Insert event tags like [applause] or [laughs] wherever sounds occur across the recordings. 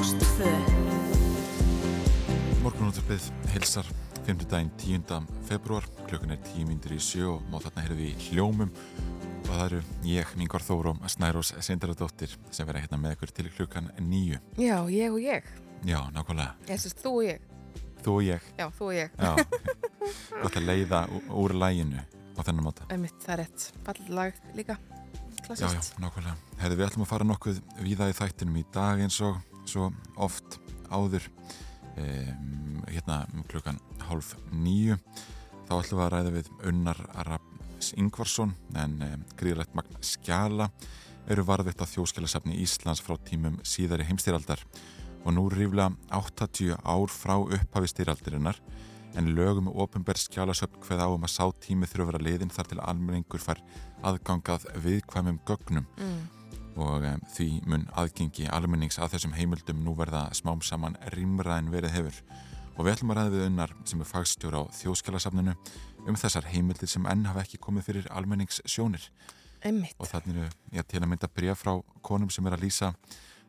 Rástfö Morgunúttarpið hilsar 5. daginn 10. februar klukkan er 10 mindur í sjö og má þarna heyrði í hljómum og það eru ég, Mingvar Þórum, Snærós Sindaradóttir sem vera hérna með ykkur til klukkan nýju. Já, ég og ég. Já, nákvæmlega. Ég sést þú og ég. Þú og ég. Já, þú og ég. Já, gott að leiða úr læginu á þennan móta. Æmitt, það er rétt. Ballið lag líka. Klassist. Já, já, nákvæmlega. Hefði við ætlum að fara nokkuð víða í þættinum í dag eins og svo oft áður hérna um klukkan hálf nýju. Þá ætlum við að ræða við Unnar Arab Ingvarsson en um, gríðlegt magn skjala eru varðvitt á þjóskjálasafni Íslands frá tímum síðari heimstýraldar og nú ríflega 80 ár frá upphafi stýraldirinnar en lögum og ofinberð skjálasöfn hveð á um að sá tími þurfa að vera liðin þar til almenningur fær aðgangað viðkvæmum gögnum Mm. Og um, því mun aðgengi almennings að þessum heimildum nú verða smám saman rýmra en verið hefur og við ætlum að ræða við unnar sem er fagstjóra á þjóðskjálasafninu um þessar heimildir sem enn hafa ekki komið fyrir almenningssjónir Æmitt. og þannig eru já, til að mynda breyja frá konum sem er að lýsa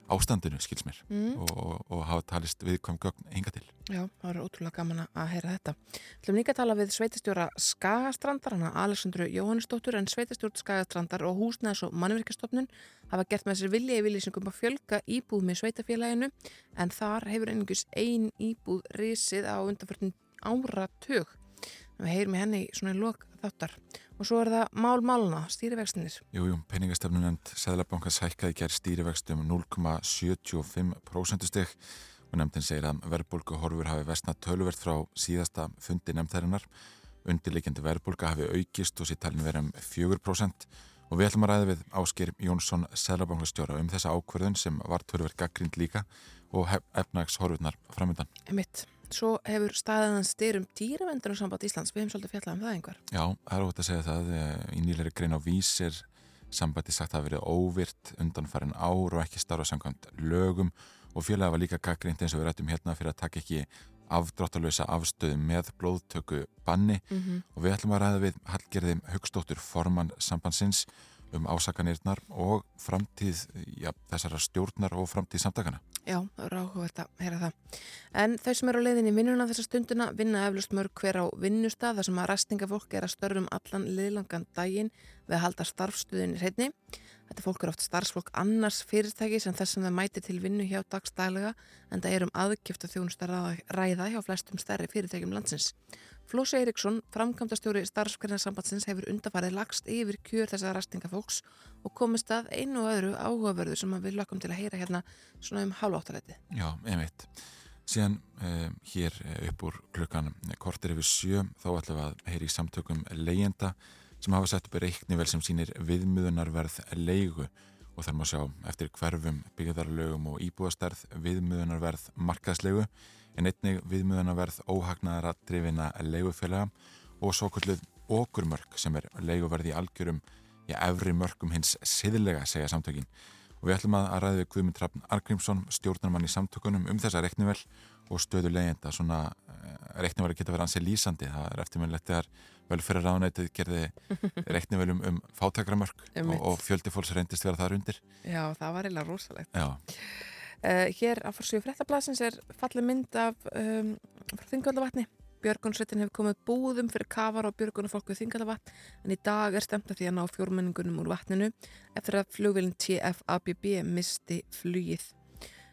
ástandinu, skils mér Mm. og, og, og hafa talist viðkvæm gögn hinga til. Já, það var ótrúlega gaman að heyra þetta. Þú ætlum líka að tala við sveitastjóra Skagastrandar, hana Alessandru Jóhannesdóttur, en sveitastjórn Skagastrandar og húsnæðs og mannverkastofnun hafa gert með sér vilja í viljusingum að fjölga íbúð með sveitafélaginu, en þar hefur einhvers ein íbúð risið á undanförnum áratug. Við heyrum í henni svona í lok þáttar. Og svo er það mál máluna, stýrivextinir. Jú, jú, peningastefnunend Sæðlabankans hækkaði gerð stýrivextum 0,75% stygg og nefndin segir að verðbólgu horfur hafi vestna töluvert frá síðasta fundi nefndærinar. Undirleikjandi verðbólga hafi aukist og sér talin verið um 4% og við ætlum að ræða við Ásker Jónsson Sæðlabankastjóra um þessa ákverðun sem var töluvert gaggrind líka og efnags horfurnar framöndan. Emitt. Svo hefur staðan styrum dýravendunum samband Íslands. Við hefum svolítið fjallað um það einhver. Já, það er ótt að segja það. Í nýleiri grein á vísir sambandi sagt að það verið óvirt undanfærin ár og ekki starfa samkvæmt lögum og félagi var líka gaggrind eins og við rættum hérna fyrir að taka ekki afdráttalösa afstöðu með blóðtöku banni Mm -hmm. og við ætlum að ræða við Hallgerði Högstóttur formann sambandsins um ásakanirnar og framtíð já, þessara stjórnar og framtíð samtakana. Já, það er áhugavert að heyra það. En þau sem eru á leiðinni vinnuna þessa stundina vinna eflust mörg hver á vinnustaf þar sem að restingafólk er að störfum allan liðlangan daginn við að halda starfstuðinni hreitni. Þetta fólk er oft starfsfólk annars fyrirtæki sem þess að það mæti til vinnu hjá dagstælega en það er um aðgjöft að þjónusta ræða hjá flestum stærri fyrirtækjum landsins. Flósi Eiríksson, framkvæmdastjóri starfsgrænasambandsins hefur undarfarið lagst yfir kjör þessara restingafólks og komist að einu og öðru áhugaverðu sem við lökum til að heyra hérna svona um hálfáttalæti. Já, einmitt. Síðan um, hér upp úr klukkan kortir yfir sjö þá ætlum við að heyra í samtökum leyenda sem hafa sett upp reiknivel sem sýnir viðmjöðunarverð leigu. Og þar má sjá eftir hverfum byggðarlögum og íbúðastærð viðmjöðunarverð markaðslegu en einnig viðmjöðunarverð óhagnaðara drifina leigufélaga og svo kvölduð okurmörk sem er leiguverð í algjörum í efri mörkum hins siðlega segja samtökin. Og við ætlum að ræða við Guðmund Raffn Argrímsson stjórnarmann í samtökunum um þessa reiknivel og stöðu leiðenda svona reiknivel geta verið ansið lýsandi. Það er eftirminnlegt þegar velferðar ráðnætið gerði [laughs] reiknivel um, um fátakramörk og, og fjöldi fólks reyndist vera þar undir Já, það var eiginlega rosalegt Já Uh, hér á fórsvíu fréttablasins er fallið mynd af um, Þingaldavatni. Björgunsveitin hefur komið búðum fyrir kafar og björgunafólku Þingaldavatn en í dag er stemt að því að ná fjórmenningunum úr vatninu eftir að flugvilin TFABB misti flugið.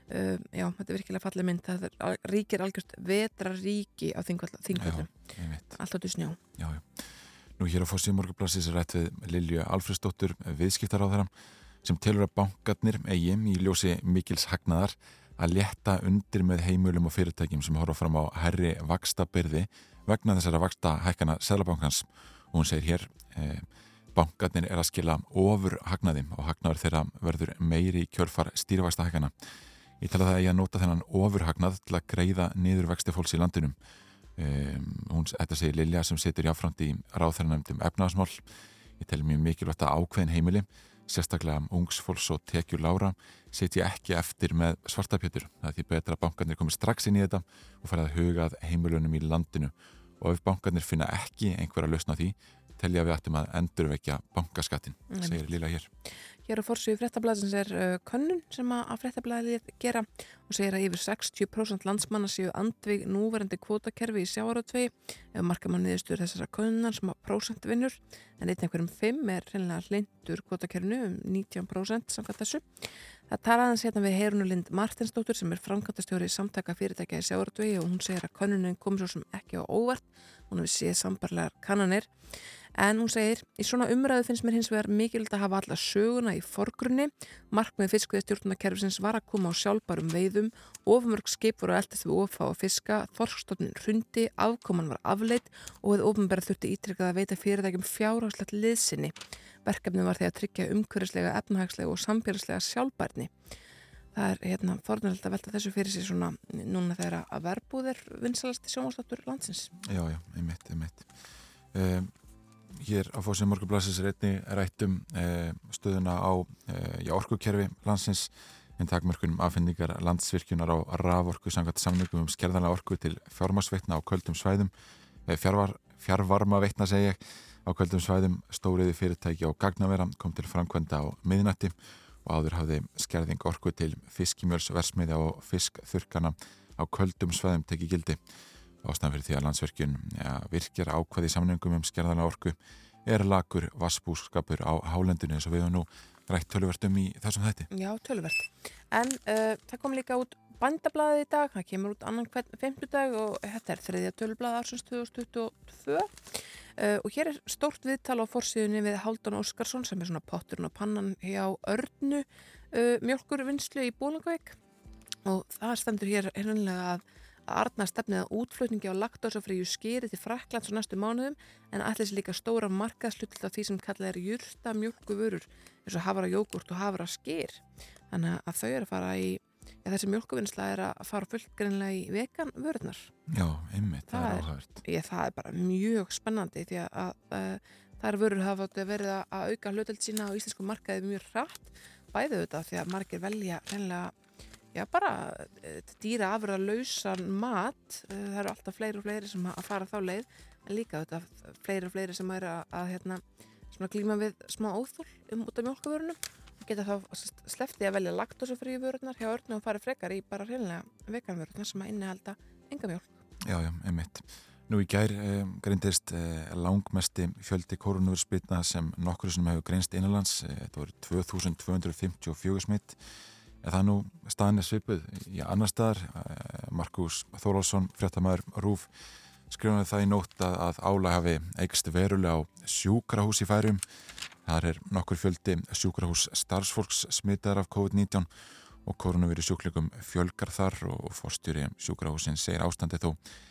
Uh, já, þetta er virkilega fallið mynd. Það er, ríkir algjörst vetraríki á Þingvallum. Allt áttu snjá. Já, já. Nú hér á fórsvíu morguplassis er rætt við Lilju Alfredsdóttur viðskiptar á þeirra sem telur að bankarnir eigin í ljósi mikils hagnaðar að leta undir með heimulum og fyrirtækjum sem horfa fram á herri vakstabyrði vegna þessara vaksta hækkana Sælabankans og hún segir hér eh, bankarnir er að skila ofur hagnaði og hagnaður þeirra verður meiri í kjörfar stýrivaksta hækkana Ég tala það að ég að nota þennan ofur hagnað til að greiða niður vexti fólks í landinum um, hún, þetta segir Lilja sem situr jáframt í ráþærarnæmdum efnaðasmál ég tel mjög mikilvægt að ákveðin heimili sérstaklega ungs fólks og tekjur lára setja ekki eftir með svartapjötur. Það er því betra að bankarnir komi strax inn í þetta og fara að hugað heimilunum í landinu og ef bankarnir finna ekki einhverja lausna því telja við ættum að endurvekja bankaskattin, segir Lila hér. Hér á fórsvíu frettablaðins er uh, könnun sem að frettablaðið gera og segir að yfir 60% landsmanna séu andvig núverandi kvotakerfi í sjáaratvegi ef marka mann niðurstur þessara könnunar sem að prósent vinnur en einn einhverjum 5 er hreinlega hlindur kvotakerfinu um 19% samkvæmt þessu. Það talaðans hérna við Heirunulind Martinsdóttur sem er framkvæmtastjóri samtaka fyrirtækja í sjáaratvegi og hún segir að könnunin komur svo sem ekki á óvart. Hún hefur séð sambarlegar kannanir en hún segir, í svona umræðu finnst mér hins vegar mikilvægt að hafa alla söguna í forgrunni, markmið fiskviðstjórnarkerfisins var að koma á sjálfbærum veiðum ofumörg skip voru eldast við ofá að fiska, þorskstofnin hrundi afkoman var afleitt og hefði ofumberð þurfti ítrykkað að veita fyrirtækjum fjárháslegt liðsinni. Verkefni var því að tryggja umhverfislega, efnahagslega og samfélagslega sjálfbærni. Það er hérna fornilegt að velta þessu fyrir sig svona núna þegar að verbúðir vinsalasti sjónvastáttur landsins. Já, já, einmitt, einmitt. Um, Hér á fósið morgublassis er einni rættum uh, stöðuna á uh, orkukerfi landsins en takmörkunum afhendingar landsvirkjunar á raforku sangat samningum um skerðana orku til fjármarsveitna á köldum svæðum uh, fjárvar, fjárvarma veitna segi ég á köldum svæðum stóriði fyrirtæki á gagnavera kom til framkvæmda á miðnætti og áður hafði skerðing orku til fiskimjölsversmiði og fiskþurkana á köldum sveðum tekið gildi. Ástæðan fyrir því að landsverkjun ja, virkjar ákvaði samningum um skerðana orku er lagur vassbúskapur á hálendinu eins og við höfum nú rætt tölvertum í þessum þætti. Já, tölvert. En uh, það kom líka út bandablaðið í dag, það kemur út annan femtudag og þetta er þriðja tölblað ársins 2022 Uh, og hér er stórt viðtal á fórsíðunni við Haldun Óskarsson sem er svona potturinn og pannan hjá Örnu uh, mjölkurvinnslu í Bólangavík og það stendur hér hennanlega að að Arna stefnið að útflutningi á laktósafríu skýri til Fraklands á næstu mánuðum en allir líka stóra markaðslull á því sem kallað er júrta mjölkuvörur eins og hafara jógurt og hafara skýr þannig að þau eru að fara í ja, þessi mjölkuvinnsla er að fara fullt greinlega í vegan vörðnar Já, einmitt, það, það er áhægt Ég, það er bara mjög spennandi því að, að, að er vörur hafa verið að auka hluteld sína á íslensku markaði mjög hratt, bæðu þetta því að margir velja reynilega já bara eh, dýra afröða lausan mat, eh, það eru alltaf fleiri og fleiri sem að fara þá leið en líka þetta fleiri og fleiri sem er að, að hérna, glíma við smá óþúl um út af mjölkuvörunum geta þá sleftið að velja laktósufríu vörunar hjá örnu og fara frekar í bara hreinlega veganvörunar sem að innihalda enga mjölk. Já, já, einmitt. Nú í gær eh, greindist eh, langmesti fjöldi koronavirspilna sem nokkur sem hefur greinst innanlands. Eh, þetta voru 2254 smitt. Það er nú staðinni svipuð í annar staðar. Eh, Markus Þórólsson, fréttamaður Rúf, skrifaði það í nótt að, að ála hafi eigst verulega á sjúkrahús í færum Það er nokkur fjöldi sjúkrahús starfsfólks smitaðar af COVID-19 og koronavíru sjúklegum fjölgar þar og fórstjóri sjúkrahúsin segir ástandi þó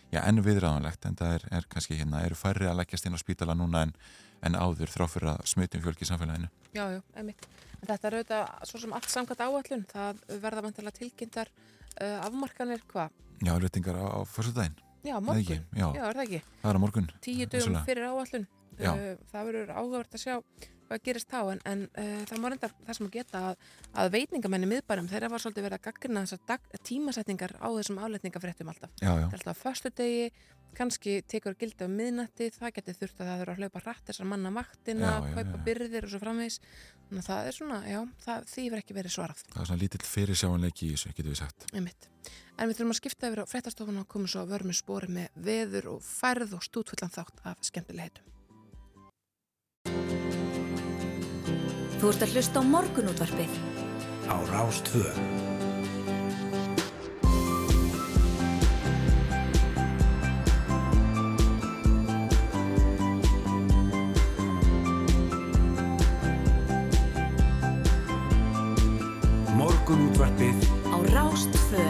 já, enn viðræðanlegt en það er, er kannski hérna, eru færri að leggjast inn á spítala núna en, en áður þráfur að smutum fjölgi í samfélaginu. Já, já, einmitt. En þetta er auðvitað svo sem allt samkvæmt áallun, það verða vantilega tilkynntar uh, afmarkanir hvað? Já, reytingar á, á fyrstudaginn. Já, morgun. Já. já, er það ekki? Það er á morgun. Tíu dögum fyrir áallun. Uh, það verður áhugavert að sjá hvað gerist þá en, en uh, það má reynda það sem að geta að, að veitningamenni miðbærum þeirra var svolítið verið að gaggrina þessar tímasetningar á þessum afletningafréttum alltaf já, já. alltaf förstu degi, kannski tekur gildi á miðnætti, það getur þurft að það þurfa að hlaupa rætt þessar manna vaktina já, kaupa byrðir og svo framvegs að það er svona, já, það, því verður ekki verið svarað Það er svona lítill fyrir sjáanleiki í þessu, getur við sagt Einmitt. En við þurfum að skipta yfir á fréttastofuna og koma svo að vörmi spori með veður og færð og stútfullan þátt af skemmtileg heitum. Þú ert að hlusta á morgunútvarpið á Rástvö. Morgunútvarpið á Rástvö.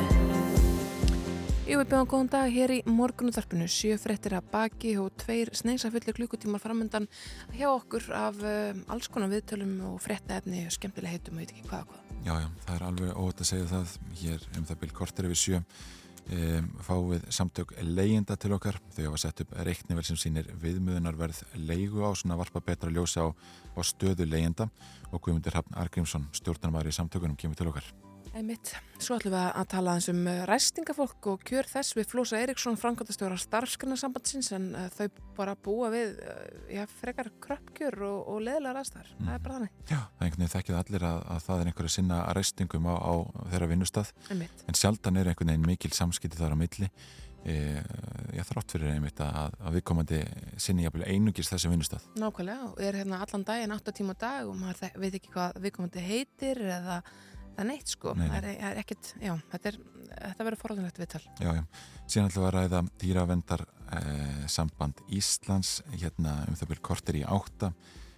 Jú, við bjóðum góðan dag hér í morgunúðarpinu, sjö frettir að baki og tveir sneisafulli klukkutímar framöndan hjá okkur af um, alls konar viðtölum og frettaefni og skemmtilega heitum og veit ekki hvað og hvað. Já, já, það er alveg óvægt að segja það. Hér um það byrj kortir yfir sjö um, fáum við samtök leyenda til okkar. Þau hafa sett upp reiknivel sem sínir viðmöðunarverð leigu á svona varpa betra ljósa á, á stöðu leyenda og Guðmundur Hafn Argrímsson, stjórnarmæri í samtökunum, kemur til okkar. Einmitt. Svo ætlum við að tala um uh, ræstingafólk og kjör þess við Flósa Eriksson, framkvæmtastjóra starfskanarsambandsins en uh, þau bara búa við uh, já, frekar kröppkjör og, og leðilega ræstar. Mm. Það er bara þannig. Já, það er einhvern veginn þekkið allir að, að það er einhverju sinna ræstingum á, á þeirra vinnustad Einmitt. en sjaldan er einhvern veginn mikil samskipti þar á milli e, ég þrátt fyrir einmitt að, að viðkomandi sinni jafnvel einungis þessi vinnustad Nákvæmlega og er hérna allan daginn 8 tíma á dag og maður veit ekki hvað viðkomandi heitir eða er neitt sko. Nei, nei. Það er, er ekkit, já, þetta, þetta verður forðanlegt viðtal. Já, já, síðan ætlum við að ræða dýravendar eh, samband Íslands hérna um það byrjum kortir í átta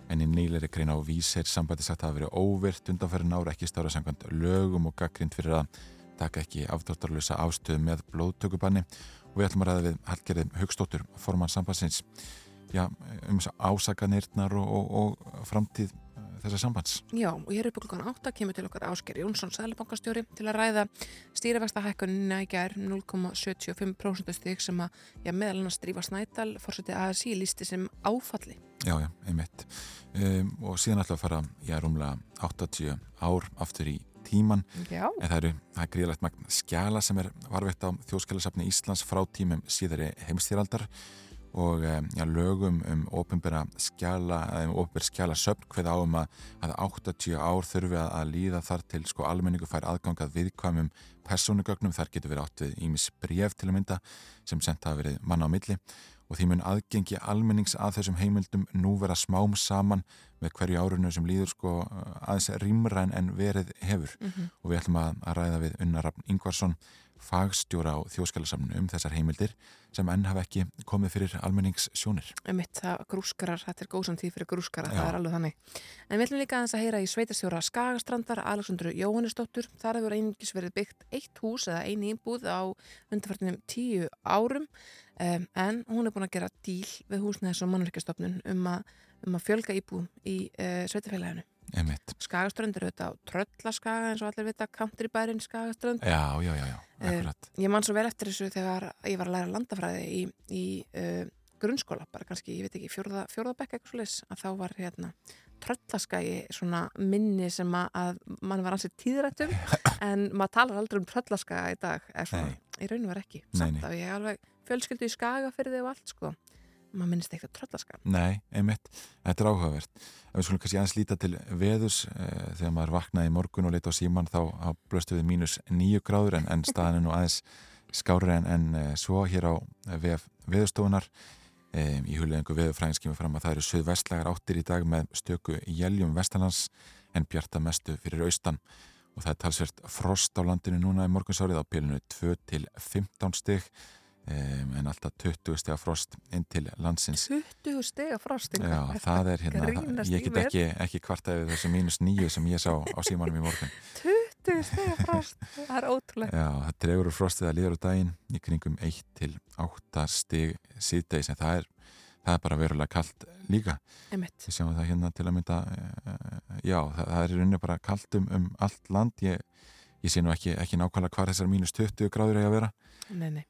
en í nýleiri greina á vísir sambandi sagt að það verið óvirt undanferðin ára ekki stára samkvæmt lögum og gaggrind fyrir að taka ekki afdráttarlösa ástöðu með blóðtökubanni og við ætlum að ræða við Hallgerði Haugstóttur, formann sambandsins já, um ásakanirnar og, og, og framtíð þessa sambands. Já, og hér upp klukkan 8 kemur til okkar Ásker Jónsson, sæðlabankastjóri, til að ræða stýrivexta hækkunina í gær 0,75% stig sem að, já, meðal annars Drífa Snædal, fórsetið ASI, lísti sem áfalli. Já, já, einmitt. Um, og síðan að fara, já, rúmlega 80 ár aftur í tíman Já. en það eru, það er gríðalegt magn skjala sem er varveitt á þjóðskjálasafni Íslands frá tímum síðari heimstýraldar og um, já, lögum um ofinbera skjala, um ofinbera skjala söfn hverða á um að, að 80 ár þurfi að, að líða þar til sko almenningu fær aðgangað viðkvæmum persónugögnum, þar getur verið átt við ímis bref til að mynda sem sent hafa verið manna á milli. Og því mun aðgengi almennings að þessum heimildum nú vera smám saman með hverju árunu sem líður sko aðeins rýmra en- verið hefur. Og við ætlum að, að ræða við Unnar Rafn Ingvarsson fagstjóra á þjóðskjálasamnu um þessar heimildir sem enn hafa ekki komið fyrir almenningssjónir. Mitt það grúskarar, þetta er góðsam tíð fyrir grúskara, Já. það er alveg þannig. En við ætlum líka aðeins að heyra í sveitarstjóra Skagastrandar, Alexandru Jóhannesdóttur. Þar hefur einingis verið byggt eitt hús eða eini íbúð á undarfartinum tíu árum um, en hún er búin að gera díl við húsnæðis og mannverkjastofnun um, um að fjölga íbúðum í uh, sveitarfélaginu. Skagaströnd eru þetta á Tröllaskaga eins og allir vita, countrybærin Skagaströnd. Já, já, já, já, Eh, akkurat. Ég man svo vel eftir þessu þegar ég var að læra landafræði í, í uh, grunnskóla, bara kannski, ég veit ekki, fjórða, fjórða bekk eitthvað svo leys, að þá var hérna tröllaskagi svona minni sem að, mann var ansið tíðrættum [laughs] en maður talar aldrei um tröllaskaga í dag, er svona, Nei. í rauninu var ekki Nei, samt nei. að ég alveg fjölskyldu í skaga fyrir þig og allt, sko maður minnist eitthvað tröllaskaga Nei, einmitt, þetta er áhugavert. Við skulum kannski aðeins líta til veðus eh, þegar maður vaknaði í morgun og leita á síman þá, blöstu við mínus nýju gráður en, en staðan er nú aðeins skári en, en eh, svo hér á vef veðustofunar eh, í hulegu veðufræðins kemur fram að það eru söðvestlagar áttir í dag með stöku jæljum vestanlands en bjarta mestu fyrir austan. Og það er talsvert frost á landinu núna í morgunsárið á pilinu 2 til 15 stig um, en alltaf 20 stiga frost inn til landsins. 20 stega frost Já, það er hérna, ég get ekki, ekki kvarta yfir þessu mínus nýju sem ég sá á símanum í morgun. [laughs] 20 stega frost, það er ótrúlega Já, það dregur úr frostið að líður á daginn í kringum 1 til 8 stig síðdeis en það er, það er bara verulega kalt líka. Einmitt. við sjáum það hérna til að mynda uh, já, það, það er rauninni bara kalt um, um allt land. Ég, ég sé nú ekki, ekki nákvæmlega hvað þessar mínus 20 gráður eiga að vera. Nei, nei.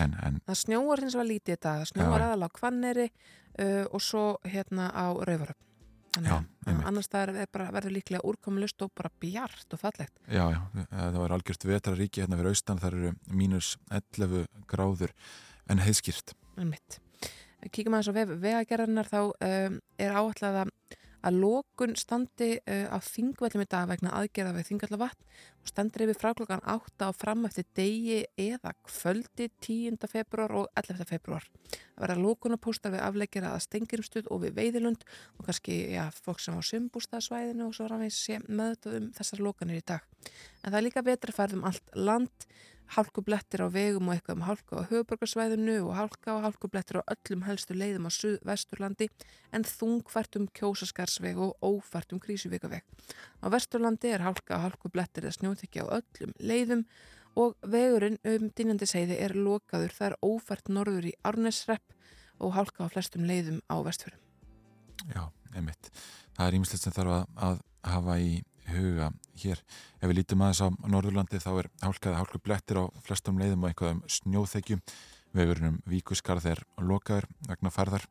En, en Það snjóar hins vegar lítið þetta, það snjóar aðal á Hvanneri uh, og svo hérna á Rauvaröfn. Annars það er bara, verður líklega úrkomulust og bara bjart og fallegt. já, já, það var algjört vetraríki hérna fyrir austan, það eru mínus 11 gráður en heiðskýrt En mitt. Kíkjum aðeins á vegagerðarnar þá um, er áætlað að að lokun standi uh, á þingvellum í dag vegna aðgerða við þingallavatn og standir yfir frá klokkan 8 og fram eftir degi eða kvöldi 10. februar og 11. februar. Það verða lokunapóstar við afleggjara að stengirumstuð og við veiðilund og kannski ja, fólk sem á sumbústaðsvæðinu og svo rannvegs sé meðtöð um þessar lokanir í dag. En það er líka betra færð um allt land, hálkublettir á vegum og eitthvað um hálku á höfuborgarsvæðinu og hálka og hálkublettir á öllum helstu leiðum á vesturlandi en þungfært um kjósaskarsveg og ófært um krísuvíkaveg. Á vesturlandi er hálka og hálkublettir eða snjóþykja á öllum leiðum og vegurinn um dynjandi seiði er lokaður. Það er ófært norður í Árnesrepp og hálka á flestum leiðum á vestfjörðum. Já, einmitt. Það er ímislegt sem þarf að, að hafa í huga hér. Ef við lítum aðeins á Norðurlandi þá er hálkaði hálku blettir á flestum leiðum og einhverjum snjóþekju. Vegurinnum Víkuskarð er lokaður vegna farðar.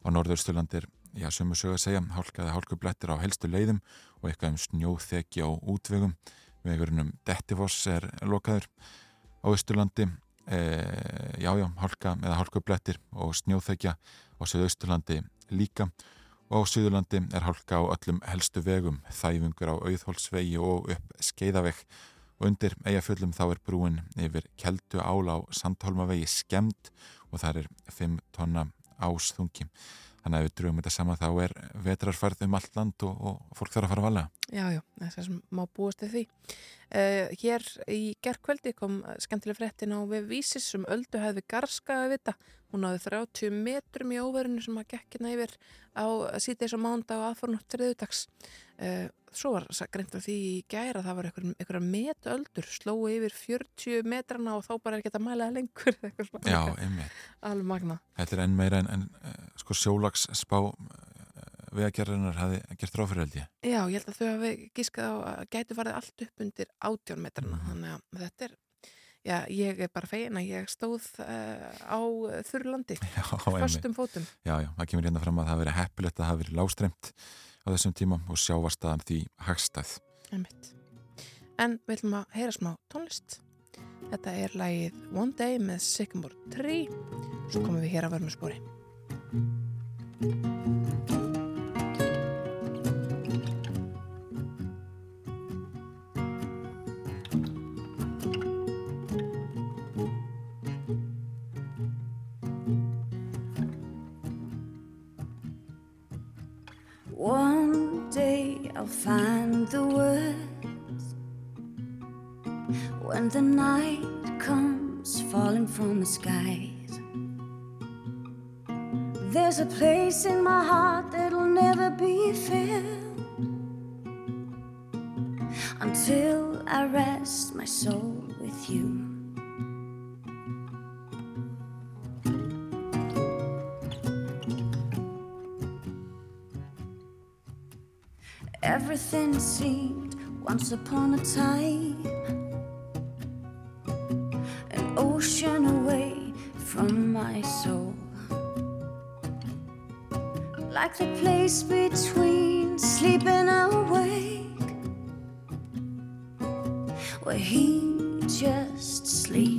Á Norðursturlandi er, já, sömu sög að segja, hálkaði hálku blettir á helstu leiðum og einhverjum snjóþekju á útvegum. vegurinnum Dettifoss er lokaður á Östurlandi e, já já, hálka eða hálkublettir og snjóþekja á Suðausturlandi líka og á Suðurlandi er hálka á öllum helstu vegum, þæfungur á auðhólsvegi og upp skeiðaveg og undir eigafjöllum þá er brúin yfir keldu ála á Sandholmavegi skemmt og það er 5 tonna ásþungi. Þannig að við drögum þetta saman þá er vetrarfærð um allt land og, og fólk þarf að fara að valega. Já, já, þess að má búast til því. Uh, hér í gerðkvöldi kom skemmtileg fréttin á við vísis sem um öldu hefði garskaði vita. Hún náði 30 metrum í óverðinu sem að gekkina yfir á síðdeis og mánda og aðfornum triðudags. Uh, svo var greint af því í gæra það var einhverja metöldur slói yfir 40 metrana og þá bara er ekki að mæla lengur [laughs] Já, einmitt Þetta er enn meira en, en sko sjólags vegagerðunar hafi gert ráfyrirhaldi Já, ég held að þau hafi gískað á að gætu farið allt upp undir 18 metrana mm. þannig að þetta er Já, ég er bara fegin að ég stóð uh, á þurrlandi [laughs] fyrstum fótum Já, já, það kemur hérna fram að það veri heppilegt að það hafi verið lástremt á þessum tíma og sjávarstaðan því hagstæð. En við ætlum að heyra smá tónlist. Þetta er lægið One Day með Sycamore Tree. Svo komum við hér að verðum spóri. I'll find the words when the night comes falling from the skies. There's a place in my heart that'll never be filled until I rest my soul with you. Everything seemed once upon a time an ocean away from my soul. Like the place between sleep and awake, where he just sleeps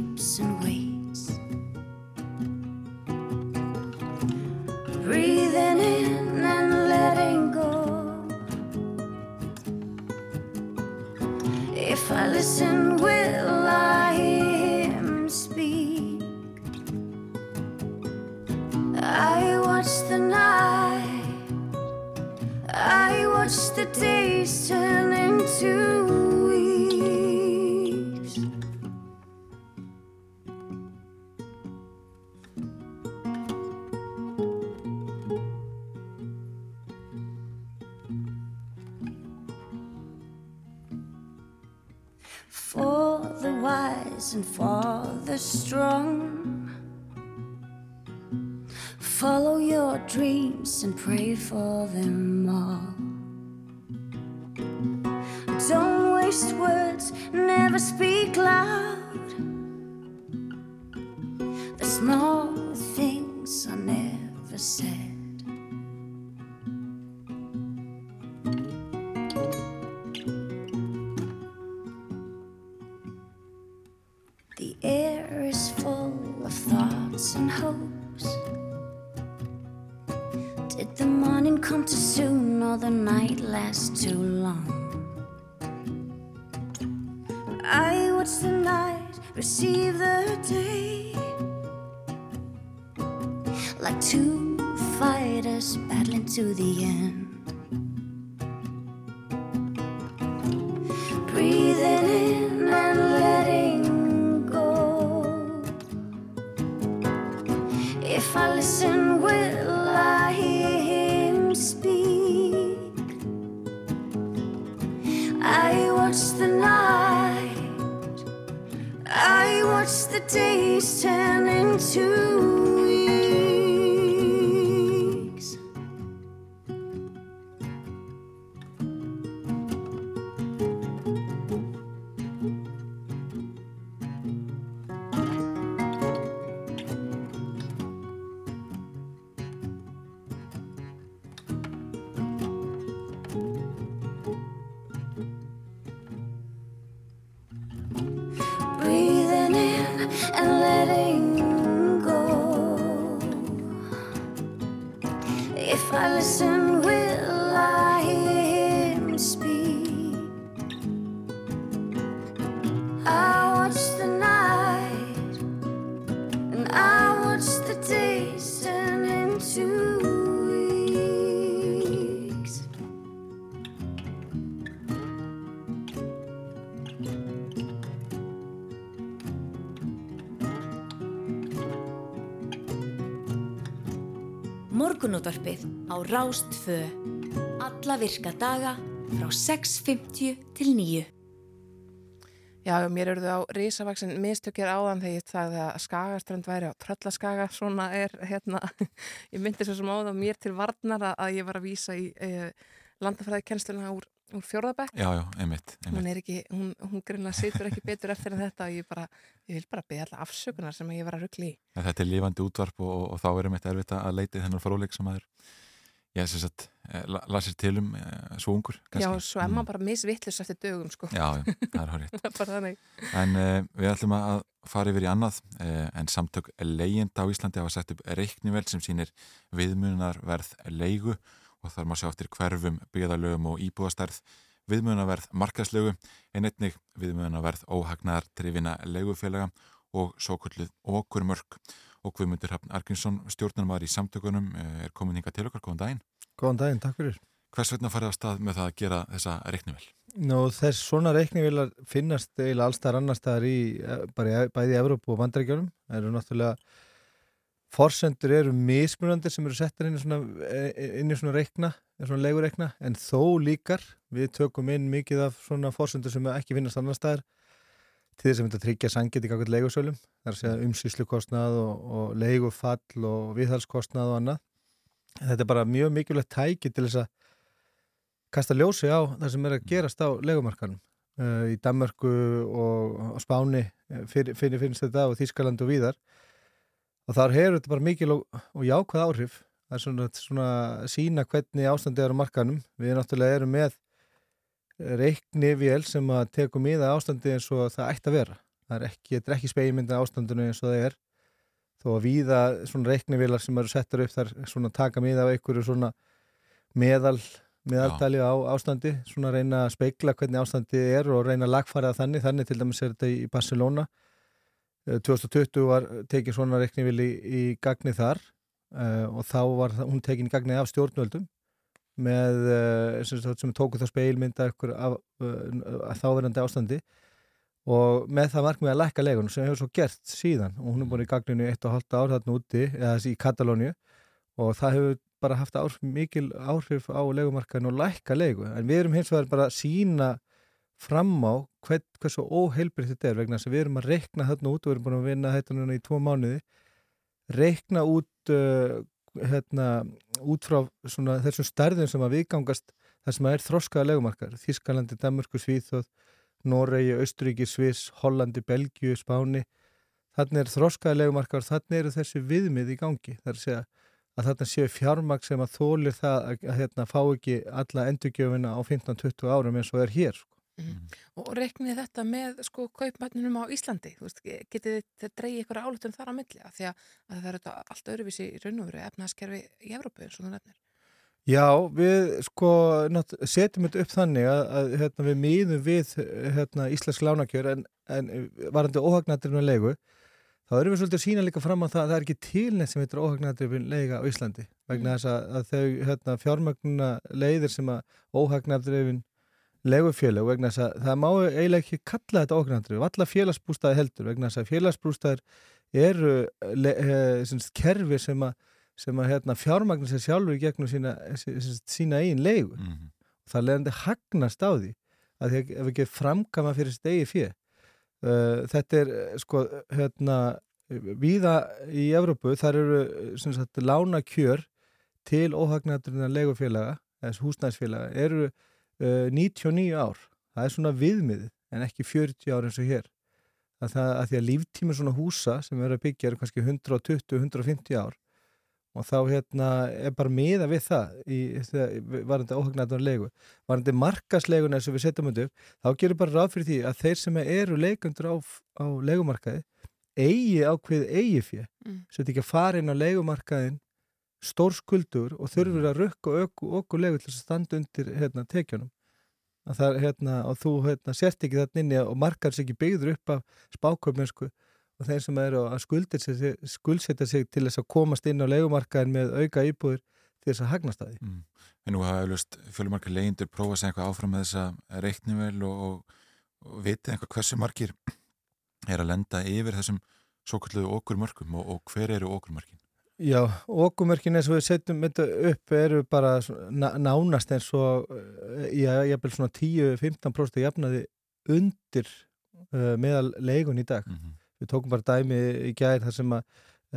Morgunútvarpið á Rástfö. Alla virka daga frá 6.50 til 9. Já, mér eruðu á risavaksin mistökjir áðan þegar ég sagði að skagaströnd væri á tröllaskaga, svona er hérna, [laughs] ég myndi svo sem á það mér til varnar að, ég var að vísa í eh, landafræði kennsluna úr, úr fjórðabæk. Já, já, einmitt, Hún einmitt. er ekki, hún, hún grunna situr ekki betur eftir en þetta og ég bara, ég vil bara beða alla afsökunar sem ég var að ruggli í. En Þetta er lífandi útvarp og, og, og þá er einmitt erfitt að leita þennan fróðleik sem maður ég sem sagt, eh, la- lasir til um eh, svo ungur. Já, kannski. svo er maður bara misvittlust eftir dögum, sko. Já, já, það er [laughs] er þannig. En uh, við ætlum að fara yfir í annað uh, en samtök leyenda á Íslandi hafa sett upp reiknivel sem sýnir viðmunarverð leigu og þar má sjá eftir hverfum, byggðalögum og íbúðastærð viðmunarverð markaslögu en einnig viðmunarverð óhagnar trefina leigufélaga og svo kvöldið okkur mörg og Guðmundur Hafn Arkinsson, stjórnarmar í samtökunum uh, er komin hinga til okkar, góðan daginn Góðan daginn, takk fyrir. Hvers vegna farið á stað með það að gera þessa reiknivel? Nú þess svona reiknivilar finnast eiginlega allstæðar annar staðar í eh, bæði í Evrópu og Bandaríkjörnum. Það eru náttúrulega forsendur eru mismunandi sem eru settar inn í svona, eh, inn í svona reikna, svona leigureikna en þó líkar við tökum inn mikið af svona forsendur sem ekki finnast annar staðar til þess að mynda að tryggja sangið í kakvöld leigusölum. Að segja umsýslukostnað og, og leigufall og viðhalskostnað og annað. Þetta er bara mjög mikilvægt tæki til þess að kasta ljósi á það sem er að gerast á legumarkanum uh, í Danmörku og á Spáni eh, fyrir, fyrir finnst þetta og Þískaland og víðar og þar hefur þetta bara mikil og, og jákvæð áhrif. Það er svona, svona sína hvernig ástandið er á markanum við náttúrulega erum með reikni vél sem að tekum í það ástandið eins og það ætti að vera. Það er ekki, þetta er ekki speimindin ástandinu eins og það er. Þó að víða svona reiknivélar sem eru settar upp þar svona taka miða af einhverju svona meðal meðaldali á ástandi, svona reyna að speikla hvernig ástandi er og reyna að lagfæra það þannig, þannig til dæmis er þetta í Barcelona 2020 var tekið svona reiknivél í, gagni þar. Uh, og þá var hún tekin í gagni af stjórnvöldum með uh, sem, sagt, sem tóku það speilmynda ykkur af uh, þáverandi ástandi. Og með það markmið að lækka legun sem hefur svo gert síðan og hún er búin í gagninu í eitt og halvt ár þarna úti eða í Katalóniu og það hefur bara haft áhrif, mikil áhrif á legumarkaðin og lækka legu en við erum hins vegar bara að sína fram á hvern, hversu óheilbriðt þetta er vegna þess að við erum að reikna þarna út og við erum búin að vinna þetta núna í tvo mánuði reikna út uh, hérna, út frá svona, þessum stærðum sem að viðgangast það sem að er þroskaða legumarkar Þískalandi, Danmörku, Svíþjóð Noregi, Austuríki, Sviss, Hollandi, Belgiu, Spáni. Þannig er þroskaða legumarkar þannig eru þessi viðmið í gangi. Það er að að þarna séu fjármagn sem að þólir það að, að hérna, fá ekki alla endurgjöfina á 15-20 árum eins og er hér sko. Og reiknið þetta með sko kaupmætninum á Íslandi, þú veist, getið þið dreigið ykkur álutum þar á milli? Af því að, að það er þetta allt öðruvísi í raun og veru efnaðskerfi í Evrópu eins og þú nefnir. Já, við sko setjum þetta upp þannig að, að hérna, við mýðum við hérna, íslensk lánakjör en, en varandi óhagnættirinn leigu þá erum við svolítið að sína líka fram á það að það er ekki tilnett sem heitir óhagnættirinn leiga á Íslandi vegna þess að, að þau hérna, fjármagnuna leiðir sem að óhagnættirinn legufélag vegna þess að það má eiginlega ekki kalla þetta óhagnættirinn, valla félagsbústæði heldur vegna þess að félagsbústæðir eru eh, sagt, kerfi sem að sem að hérna, fjármagna sér sjálfur í gegnum sína, sína, sína eigin leigu Mm -hmm. það leðandi hagnast á því að því að ef ekki framkama fyrir eigi fjö uh, þetta er eh, sko hérna víða í Evrópu þar eru sagt lána kjör til óhagnætturinn leigufélaga eða húsnæðsfélaga eru uh, 99 ár. Það er svona viðmið en ekki 40 ár eins og hér. Að, það, að því að líftími svona húsa sem verður að byggja eru kannski 120-150 ár. Og þá hérna er bara miða við það í varandi óhagnættunar leigu. Varandi markasleiguna eins og við setjum undir þá gerum bara ráð fyrir því að þeir sem eru leikundur á, á leigumarkaði eigi ákveð eigi fjö Mm. svo þetta ekki að fara inn á leigumarkaðin stór skuldur og þurfur að rukka okkur, okkur legu til að standa undir hérna, tekjunum að það, hérna, og þú hérna, sért ekki þarna inni og markar sér ekki byggður upp af spáköpmjönsku og þeir sem eru að skuldsetja sig til þess að komast inn á legumarkaðin með auka íbúður til þess að hagnast að því. Mm. En nú hafa auðvist fjölumarkar legindur prófað að segja eitthvað áfram með þessa reiknivel og, og, og vitið eitthvað hversu markir er að lenda yfir þessum svo kalluðu okkurmörkum og, og hver eru okkurmörkin? Já, okkurmörkin eins og við setjum þetta upp eru bara nánast eins og ég hef vel svona 10-15% jafnaði undir uh, meðal leigun í dag. Mm -hmm. Við tókum bara dæmi í gæðir þar sem að,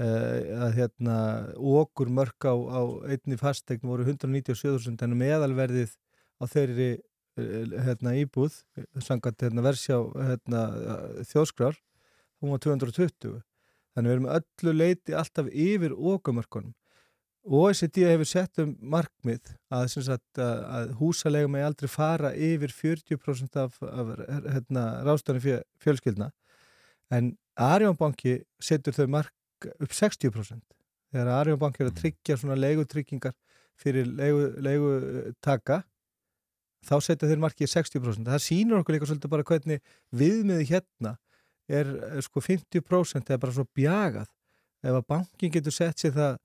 uh, að hérna, okkurmörk á, á einni fastegn voru 197.000 en meðalverðið á þeirri uh, hérna, íbúð, sangat hérna, versjá hérna, þjóskrár hún var 220 þannig við erum öllu leiti alltaf yfir okumörkunum. OECD hefur sett um markmið að, sagt, að húsalega með aldrei fara yfir 40% af, af hérna, ráðstofni fjölskyldna. En Arjónbanki setur þau mark upp 60% þegar Arjónbanki er að tryggja svona leigutryggingar fyrir leigutaka leigu þá setja þeir markið 60% það sýnur okkur líka svolítið bara hvernig viðmiði hérna er, er sko 50% eða bara svo bjagað. Ef að bankin getur sett sér það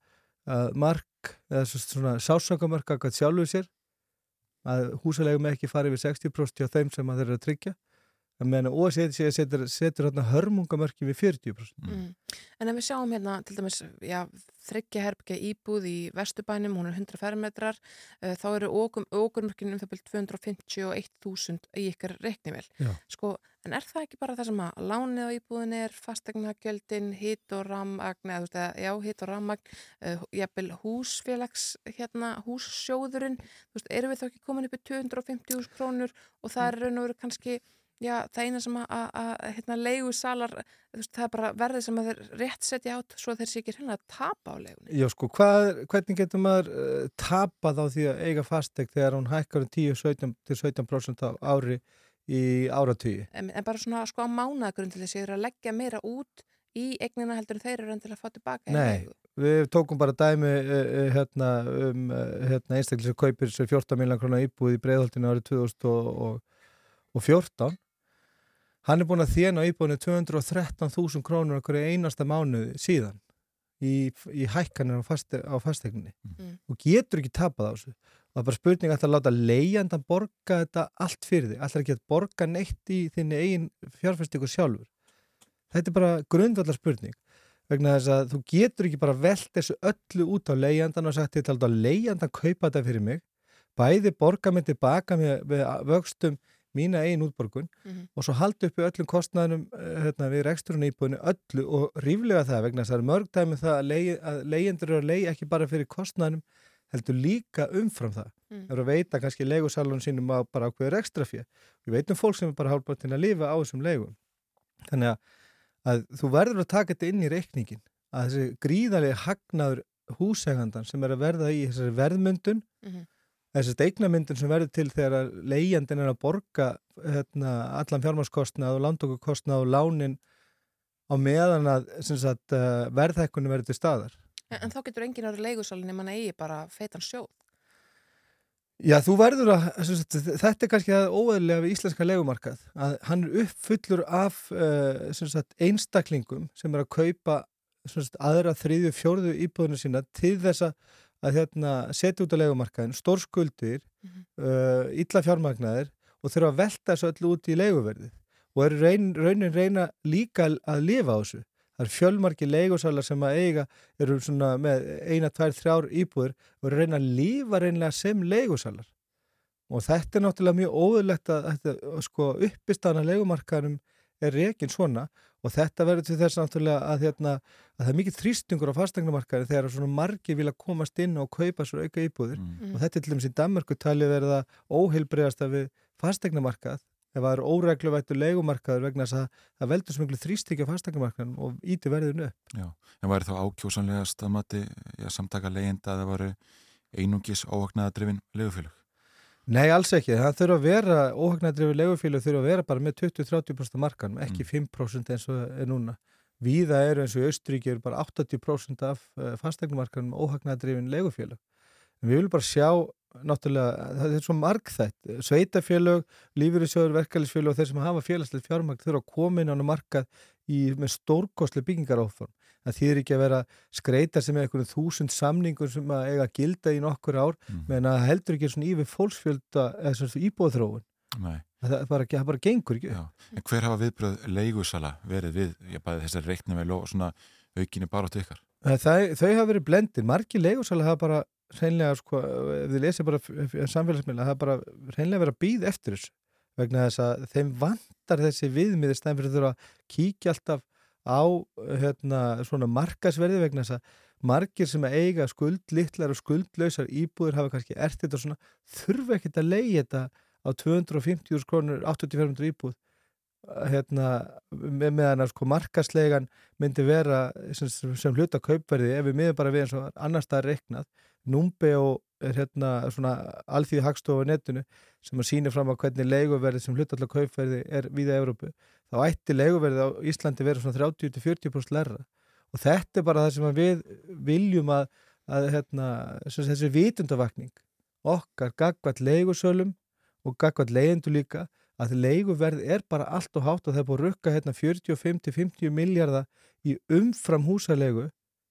að mark, eða svona sásangamark að hvað sjálfuð sér að húsalegum ekki farið við 60% á þeim sem að þeir eru að tryggja meðan OECD setur, setur hérna hörmungamörki við 40%. Mm. En ef við sjáum hérna til dæmis þryggja herbyggja íbúð í Vestubænum, hún er 100 fermetrar, uh, þá eru ógurmörkinu um það byrjum 251.000 í ykkar reiknivel. Sko, en er það ekki bara það sem að lánið á íbúðin er, fastegnagjöldin, hitt og rammagn, eða þú veist að já, hitt og rammagn, uh, jafnvel húsfélags, hérna, hússjóðurinn, þú veist, eru við þá ekki komin upp í 250.000 krónur og það er raun og veru kannski Já, það eina sem að, að hérna, leigu salar, veist, það er bara verðið sem að þeir rétt setja átt svo þeir sé ekki hérna að tapa á leigunni. Já, sko, hvað, hvernig getur maður uh, tapað á því að eiga fastegn þegar hún hækkar um 10-17% á ári í áratvíi? En, en bara svona sko á mánagrund til þess að þeir að leggja meira út í eignina heldur en þeir eru enn til að fá tilbaka. Nei, við tókum bara dæmi uh, hérna, um hérna, einstaklega sem kaupir 14 miljonar krónar íbúið í breiðholtinu árið 2014 Hann er búin að þjena íbúinu 213.000 krónur okkur einasta mánuði síðan í, í hækkanir á, faste, á fastegninni mm. og getur ekki tapað á þessu. Það er bara spurning að það láta leijandan borga þetta allt fyrir þig. Alltaf ekki að borga neitt í þinni eigin fjárfæstíku sjálfur. Þetta er bara grundvallar spurning vegna þess að þú getur ekki bara velt þessu öllu út á leijandan og sagt þetta að leijandan kaupa þetta fyrir mig bæði borga mig tilbaka með, með vöxtum mína einn útborgun mm -hmm. og svo haldi uppi öllum kostnæðinum eh, hérna, við reksturinn íbúinu öllu og ríflega það vegna þess að það mörg dæmi það að leyendur eru að leia ekki bara fyrir kostnæðinum heldur líka umfram það. Það mm. eru að veita kannski leigusalunum sínum á bara ákveður ekstra fyrir. Við veitum fólk sem er bara hálfbáttinn að lifa á þessum leigum. Þannig að, að þú verður að taka þetta inn í reikningin að þessi gríðarlega hagnaður húsægandan sem er að verða í þessari verðmyndun mm -hmm þessi steiknamyndin sem verður til þegar leiðjandin er að borga hérna, allan fjármarskostnað og landokukostnað og lánin á meðan að sagt, uh, verðhækkunni verður til staðar. En, en þá getur engin árið leigusalinn ef mann eigi bara feitan sjóð? Já, þú verður að, sagt, þetta er kannski það óeðlega við íslenska legumarkað, að hann er uppfullur af uh, sagt, einstaklingum sem er að kaupa aðra þriðju fjórðu íbúðinu sína til þess að að hérna, setja út á legumarkaðin stórskuldir, mm -hmm. uh, illa fjármagnaðir og þurfa að velta þessu öll út í leguverðið og er reyn, raunin reyna líka að lifa á þessu. Það er fjölmarki leigusalar sem að eiga eru með eina, tvær, þrjár íbúður og eru reyna að lifa reynlega sem leigusalar. Og þetta er náttúrulega mjög óðurlegt að, að sko, uppistana legumarkaðinum er reygin svona og þetta verður til þess náttúrulega að, hérna, að það er mikið þrýstingur á fastegnumarkaði þegar svona margi vilja komast inn og kaupa svo auka íbúðir mm. og þetta er til dæmis í Danmarku talið verða óheilbreyðast af fastegnumarkað ef það er óregluvættu leikumarkaður vegna þess að það veldur svo miklu þrýstingi á fastegnumarkaðin og íti verðinu upp. Já, en væri þá ákjósanlegast að mati að samtaka leyenda að það varu einungis óhagnaðadrifin leigufélug? Nei, alls ekki. Það þurfa að vera, óhagnadrifur legufílu þurfa að vera bara með 20-30% markan, ekki mm. 5% eins og er núna. Víða eru eins og í Austríki eru bara 80% af fastegnumarkanum óhagnadrifin legufélag. En við viljum bara sjá náttúrulega, það er svo margþætt sveitafélög, lífyrirsjóður, verkefælisfélög og þeir sem hafa félagslegt fjármagn þurfa að koma inn á markað í, með stórkostlega byggingaráform. Það þýðir ekki að vera skreita sem er einhvern þúsund samningur sem að eiga að gilda í nokkur ár, mm. menn að heldur ekki svona yfir fólksfjölda eða svona íbúðþróun. Nei. Það bara, það bara gengur ekki. Já. En hver hafa viðbröð leigusala verið við, ég bæði þessari reiknavel og svona aukinni bara til ykkar? Það, þau hafa verið blendin. Marki leigusala hafa bara reynlega, sko, ef þið lesið bara samfélagsmiðla, það er bara reynlega verið að býða eftir þessu vegna þess að þeim vantar þessi viðmið í stæðin fyrir að kíkja alltaf á hérna, svona markasverði vegna þess að margir sem að eiga skuldlittlar og skuldlausar íbúður hafa kannski ertitt og svona þurfa ekkert að leiði þetta á 250 krónur 8500 íbúð. Hérna, með meðan að sko markaslegan myndi vera sem, sem hluta kaupverði ef við miður bara við eins og annar stað reiknað. Númbeo er hérna alþýði hagstofa netinu sem að sína fram á hvernig leiguverði sem hlutallega kaupverði er viða Európu þá ætti leiguverði á Íslandi verið svona 30-40% lærra og þetta er bara það sem við viljum að, að hérna, þessi vitundavakning okkar gagvat leigusölum og gagvat leyendu líka að leiguverð er bara allt og hátt og það er búin að rukka hérna 45-50 miljardar í umfram húsalegu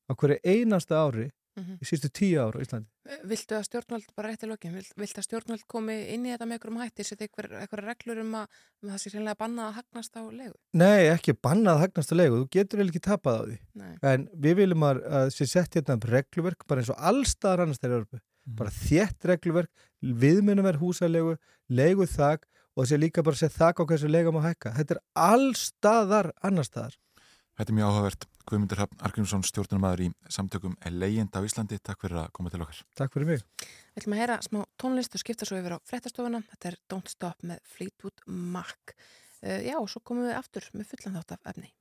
á hverju einasta ári mm -hmm. í sístu tíu ára í Íslandi. Viltu að stjórnvöld, bara rétt í lokin, vilt, vilt að stjórnvöld komi inn í þetta með einhverjum hætti, setja eitthvað reglur um að, um að það sé reynilega bannað að hagnast á legu? Nei, ekki bannað að hagnast á legu, þú getur vel ekki tapað á því. Nei. En við viljum að, að sé sett hérna um regluverk, bara eins og allstaðar annars þegar Örbu, mm. bara þétt regluverk, viðmunum er húsalegu, legu þak og þessi líka bara sett þak á hversu lega má hækka. Þetta er allstaðar annars staðar. Þetta er mjög áhugavert. Guðmundur Hafn Argrímsson, stjórnumæður í samtökum Leind á Íslandi. Takk fyrir að koma til okkar. Takk fyrir mig. Við ætlum að heyra smá tónlist og skipta svo yfir á frettastofuna. Þetta er Don't Stop með Fleetwood Mac. Uh, já, og svo komum við aftur með fullan þátt af efni.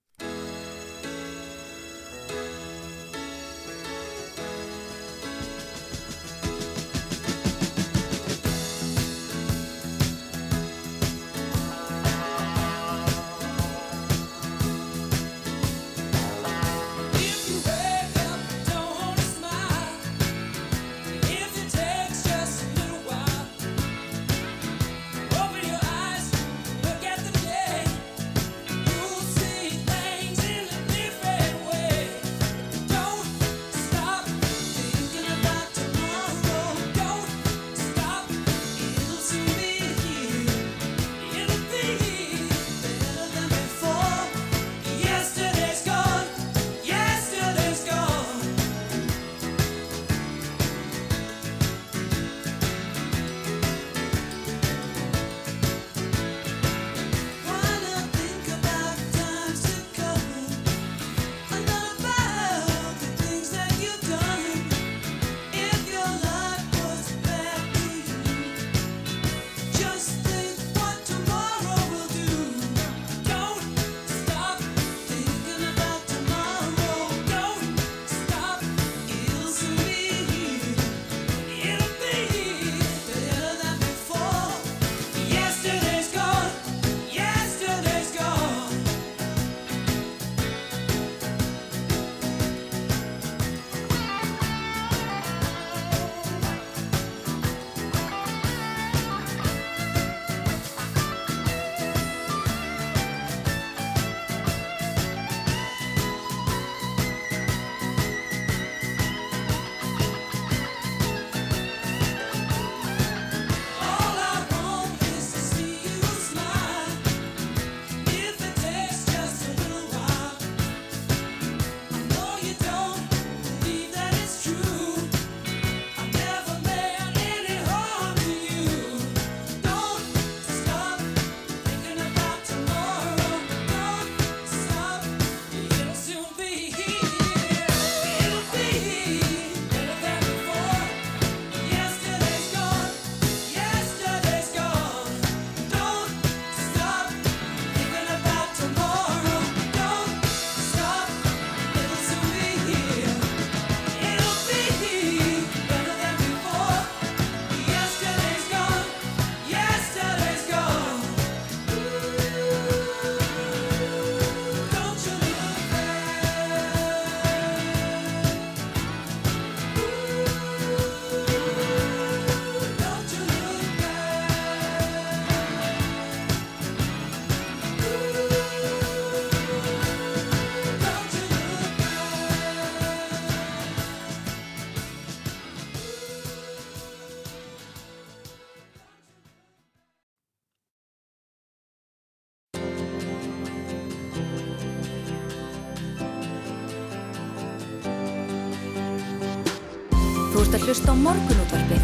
Að hlusta á morgunútvarpið.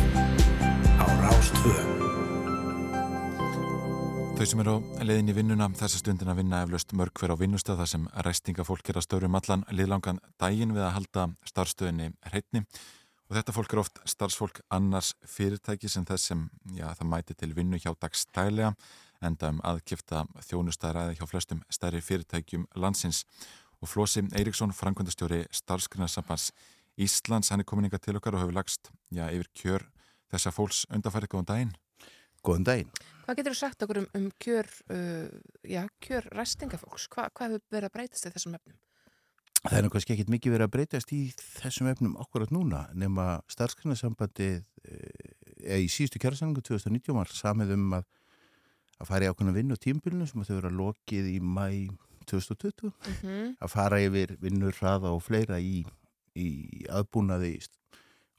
á Rástvö. Þau sem eru á leiðin í vinnuna þessa stundin að vinna eflaust mörg hver á vinnustað þar sem ræstingafólk er að störum allan liðlangan daginn við að halda starfstöðinni hreitni og þetta fólk er oft starfsfólk annars fyrirtæki sem þess sem já, það mæti til vinnu hjá dagstælega enda um aðkifta þjónustæðræði hjá flestum stærri fyrirtækjum landsins og Flósi Eiríksson, frangvöndastjóri starfsgrunarsambans Íslands, hann er komin inga til okkar og hefur lagst já, yfir kjör þessa fólks undarfæri góðan daginn. Góðan daginn. Hvað getur þú sagt okkur um, um kjör, uh, kjör ræstingafólks? Hva, hvað hefur verið að breytast í þessum efnum? Það er nú kannski ekkit mikið verið að breytast í þessum efnum akkurat núna nema starfsgrunarsambandið eða í síðustu kjærasanningu 2019 var samið um að, að fara í ákveðna vinnu og tímbilinu sem þau vera lokið í mæ 2020 Mm -hmm. að fara yfir vinnur, hraða og fleira í, í aðbúnaði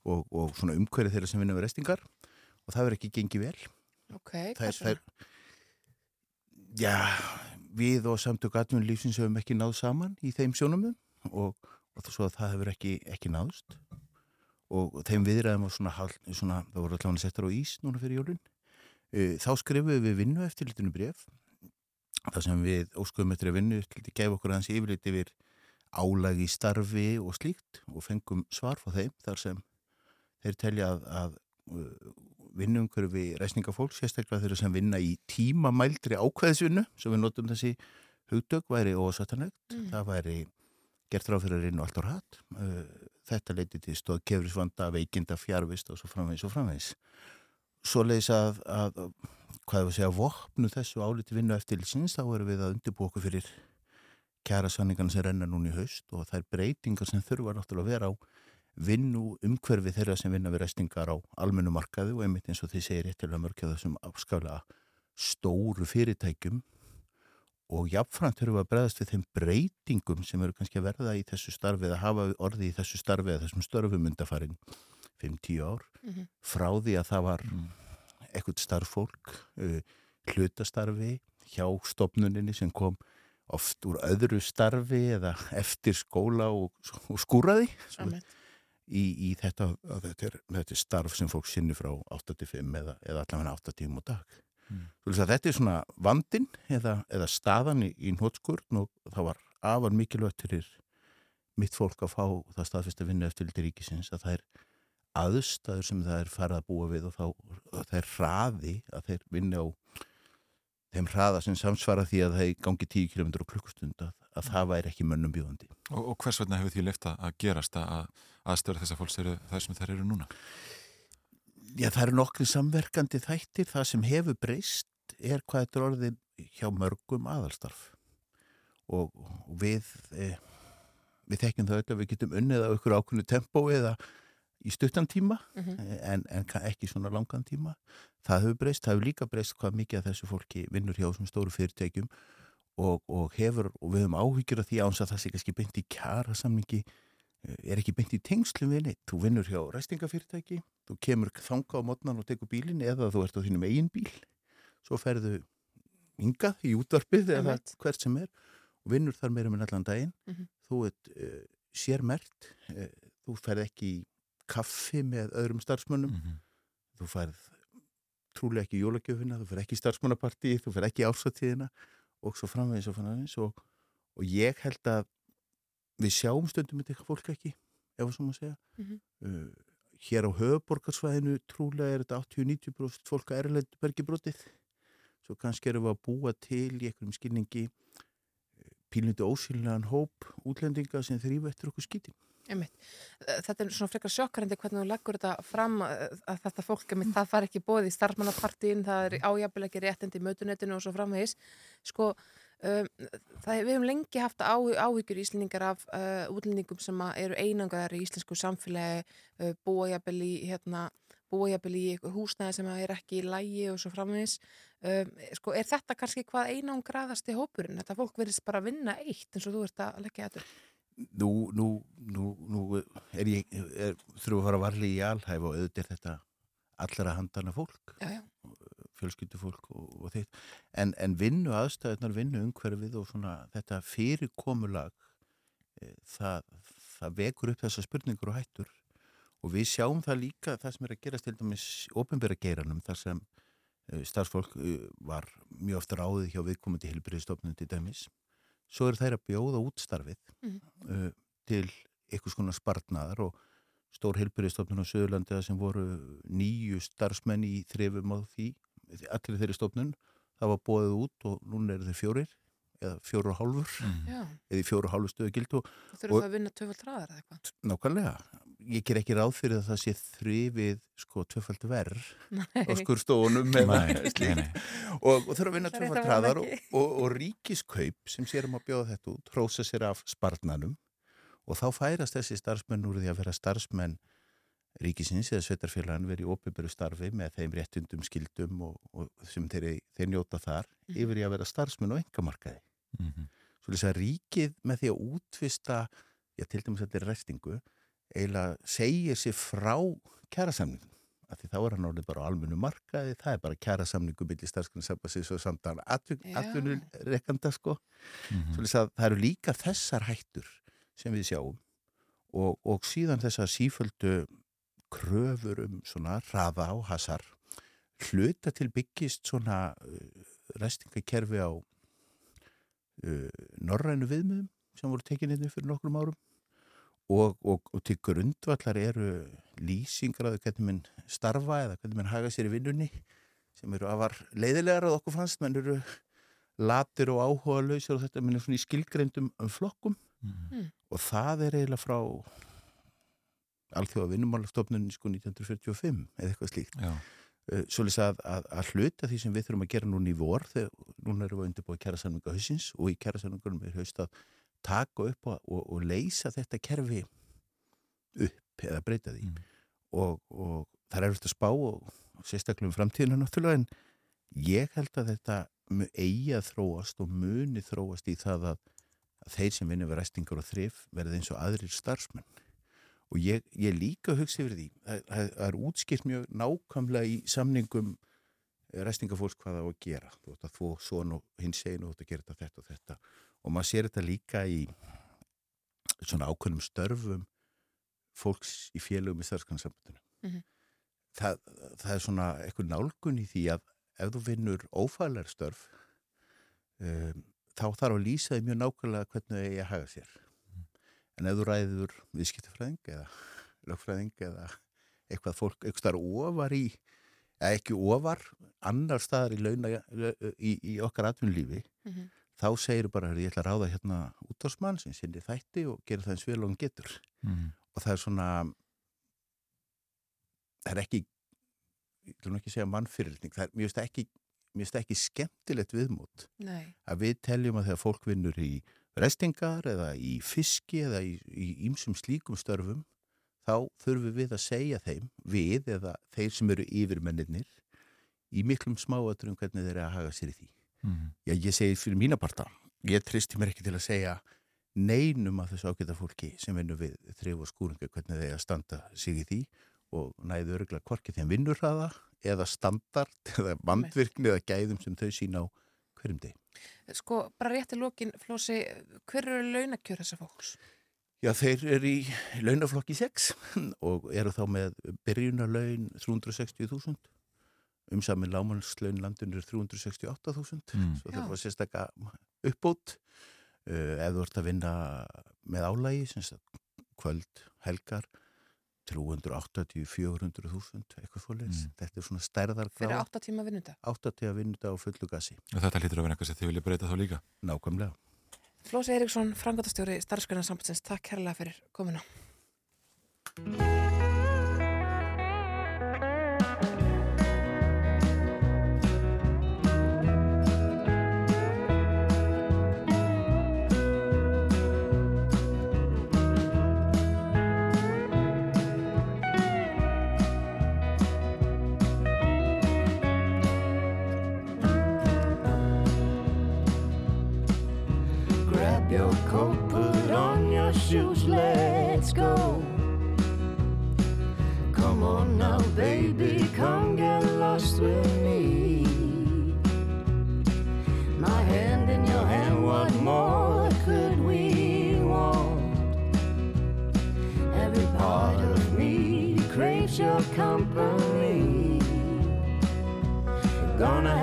og, og svona umhverju þeirra sem vinna við restingar og það verður ekki gengið vel. Ok, það er, það er já, við og samtök atvinnum lífsins höfum ekki náð saman í þeim sjónumum og, og það hefur ekki, ekki náðst. Og þeim viðræðum var svona, svona það voru allavega settar á ís núna fyrir jólun þá skrifum við vinnu eftir litinu bref þar sem við óskuðum eftir að vinnu eftir að gefa okkur hans yfirleitt yfir álag í starfi og slíkt og fengum svar frá þeim þar sem þeir telja að, að uh, vinnumhverfi reysningafólk, sérstaklega þeirra sem vinna í tímamældri ákveðsvinnu sem við notum þessi hugdögg væri ósattanlegt, Mm. það væri gert ráð fyrir að reyna allt á rætt þetta leiti til stóð kefrisvanda veikinda fjárvist og svo framvegis og framvegis. Svo leiðis að, að hvað við segja, vopnu þessu áliti vinnu eftir síns, þá erum við að undirbúa okkur fyrir kjara sanningarna sem renna núna í haust og það er breytingar sem þurfa náttúrulega að vera á vinnu umhverfi þeirra sem vinna við restingar á almennu markaði og einmitt eins og þið segir réttilega mörg hjá þessum afskaflega stóru fyrirtækjum og jafnframt þurfum við að bregðast við þeim breytingum sem eru kannski að verða í þessu starfi eða hafa orði í þessu starfi eða þessum störfum undarfarin 5-10 ár Mhm. frá því að það var ekkert starffólk uh, hlutastarfi hjá stopnuninni sem kom oft úr öðru starfi eða eftir skóla og, og skúraði í, í þetta, að þetta, er, þetta er starf sem fólk sinni frá 8-5 eða, eða allavega 8 tíma á dag. Mm. Þetta er svona vandin eða, eða staðan í, í nótskurn og það var afar mikilvægt fyrir mitt fólk að fá það staðfest að vinna eftir til ríkisins að það er aðstæður sem það er farið að búa við og þá og það er hraði að þeir vinna á þeim hraða sem samsvara því að það gangi 10 km á klukkustund að, að það væri ekki mönnum bjóðandi. Og, og hvers vegna hefur því lefta að gerast að aðstöður þessar fólks eru það sem þær eru núna? Já, það eru nokkri samverkandi þættir. Það sem hefur breyst er hvað þetta er orðið hjá mörgum aðalstarf. Og, og við, e, við þekkjum það öll að við getum unnið á ykkur ákveðnu tempó eða í stuttan tíma Mhm. en, en ka- ekki svona langan tíma. Það hefur breyst, það hefur líka breyst hvað mikið af þessu fólki vinnur hjá þessum stóru fyrirtækjum og, og hefur, og við höfum áhyggjur af því að það sé kannski beint í kjara samningi er ekki beint í tengslum við neitt. Þú vinnur hjá ræstingafyrirtæki, þú kemur þanga á mótnan og tekur bílinn eða þú ert á þínum eigin bíl. Svo ferðu yngað í útvarpið eða hvert sem er og vinnur þar meira með allan daginn. Mhm. Þú ert uh, sérmert, uh, þú ferð ekki í kaffi með öðrum starfsmönnum, Mm þú ferð trúlega ekki í jólagjöfina, þú ferð ekki í starfsmannapartí, þú ferð ekki ársatíðina og svo framvegis og framvegis og, og ég held að við sjáum stundum eitthvað fólk ekki, ef það svo maður segja. Mhm. uh, hér á höfuborgarsvæðinu trúlega er þetta 80-90% fólk að erlendu bergibrotið. Svo kannski erum við að búa til í einhverjum skilningi pílundu ósýllegan hóp útlendinga sem þrýfa eftir okkur skítin. Einmitt. Þetta er svona frekar sjokkarandi hvernig þú leggur þetta fram að, þetta fólk, einmitt, það far ekki bóð í starfmannapartíin, það er ájafnilega ekki réttindi í mötunetinu og svo framvegis. Sko, um, það, við hefum lengi haft á, áhyggjur íslendingar af uh, útlendingum sem eru einangaðar í íslensku samfélagi, uh, búa jafnvel í, hérna, búa jafnvel í húsnæði sem er ekki í lægi og svo framvegis. Um, sko, er þetta kannski hvað einangraðasti hópurinn? Þetta fólk verðist bara vinna eitt eins og þú ert að leggja þetta. Nú, nú, nú, nú er ég, þurfum að fara varli í alhæf og auðvitað þetta allra handana fólk, Já, já. fjölskyldufólk og, og þitt. En, en vinnu aðstæðunar, vinnu umhverfið og svona þetta fyrirkomulag, e, það, það vekur upp þessa spurningur og hættur og við sjáum það líka það sem er að gerast til dæmis ofinbæra geiranum þar sem uh, starfsfólk uh, var mjög ofta ráðið hjá viðkomandi hilbriðstofnun til dæmis svo eru þær að bjóða útstarfið Mhm. uh, til einhvers konar spartnaðar og stór hilbriðstofnun á Söðurlandi sem voru nýju starfsmenn í þrifum á því, allir þeirri stofnun það var bóðið út og núna eru þeir fjórir eða fjóru og hálfur Mm. Eða fjóru og hálfu stöðu gild og þú þurfum Og- það að vinna töfald hraðar eða eitthvað. nákvæmlega ég ger ekki ráð fyrir að það sé þrifið sko tvöfald verð á skurstofunum og, og þurfa að vinna er tvöfald hraðar og, ekki. og, og ríkiskaup sem sér um að bjóða þetta út hrósa sér af spartnanum og þá færast þessi starfsmenn úr því að vera starfsmenn ríkisins eða sveitarfélagan verið í óbyrberu starfi með þeim réttundum skildum og, og sem þeir, þeir njóta þar Mhm. yfir í að vera starfsmenn og engamarkaði Mhm. svo þess að ríkið með því að útvista já, til dæmis að þetta er restingu eiginlega segir sér frá kjærasamningum af því þá er hann orðið bara á almennu markaði það er bara kjærasamningu byrja starfsgrunnsabasis og samtala Já. atvinnureikanda sko Mhm. svo þess að það eru líka þessar hættur sem við sjáum og, og síðan þessar síföldu kröfur um svona hraða og hasar hluta til byggist svona uh, restingakerfi á uh, norrænu viðmiðum sem voru tekinni fyrir nokkrum árum og, og, og til grundvallar eru lýsingar að hvernig minn starfa eða hvernig minn haga sér í vinnunni sem eru afar leiðilegar að okkur fannst, menn eru latir og áhuga lausir og þetta minn er svona í skilgreindum um flokkum Mhm. og það er eiginlega frá alþjóða vinnumálastofnun sko 1945 eða eitthvað slíkt Já. uh, svolítið að, að, að hluta því sem við þurfum að gera núna í vor þegar núna erum við undirbúið kærasamninga hausins og í kærasamningunum er haust að taka upp og, og, og leysa þetta kerfi upp eða breyta því. Mm. og, og það er eftir að spá og, sérstaklega um framtíðina náttúrulega en ég held að þetta eigi að þróast og muni þróast í það að, að þeir sem vinna við ræstingar og þrif verði eins og aðrir starfsmenn. Og ég, ég líka hugsa yfir því það, það, er útskipt mjög nákvæmlega í samningum ræstingafólks hvað það á að gera. Þú veist að þú svona og hins og þú ert að gera þetta og þetta og maður sér þetta líka í svona ákveðnum störfum fólks í félögum í starfskannsambandinu Mhm. það, það er svona eitthvað nálgun í því að ef þú vinnur ófælar störf um, þá þarf að lýsa því mjög nákvæmlega hvernig það eigi að haga sér en ef þú ræður viðskiptafræðing eða lögfræðing eða eitthvað fólk, eitthvað starf ofar í eða ekki ofar annar staðar í, launa, í, í okkar atvinnulífi Mhm. Þá segir bara ég ætla að ráða hérna útásmann sem sinni þætti og gera það eins vel og hann getur. Mhm. og það er svona það er ekki ég vil ekki segja mannfyrirlitning það er, það ekki, það ekki skemmtilegt viðmót Nei, að við teljum að þegar fólk vinnur í restingar eða í fiski eða í, í ýmsum slíkum störfum þá þurfum við að segja þeim við eða þeir sem eru yfirmennir í miklum smáaturum hvernig þeir eru að haga sér í því Mhm. Já, ég segi fyrir mína parta, ég tristi mér ekki til að segja neinum að þessu ágæta fólki sem vinnur við þrif og skúringa hvernig þeir að standa sig í því og næðu örgulega hvorki þeim vinnurraða eða standard eða vandvirkni eða gæðum sem þau sína á hverjum deg. sko, bara rétt í lokin, Flósi, hver eru launakjör þessa fólks? Já, þeir eru í launaflokki 6 og eru þá með byrjunarlaun 360.000 umsamin lámanslaun landinu er 368.000 Mm. svo það var sérstakka uppbót uh, ef þú ert að vinna með álægi sem sagt, kvöld, helgar 380-400.000 eitthvað fólis, Mm. þetta er svona stærðar Fyrir 8 tíma vinnunda. áttati að vinna þetta á fullu gasi Og þetta hlýtur að vera eitthvað sem þið vilja breyta þá líka. nákvæmlega Flósi Eiríksson, frangotastjóri starfsgrunarsambandsins, takk kærlega fyrir komuna. baby, come get lost with me. My hand in your hand, what more could we want? Every part of me craves your company. Gonna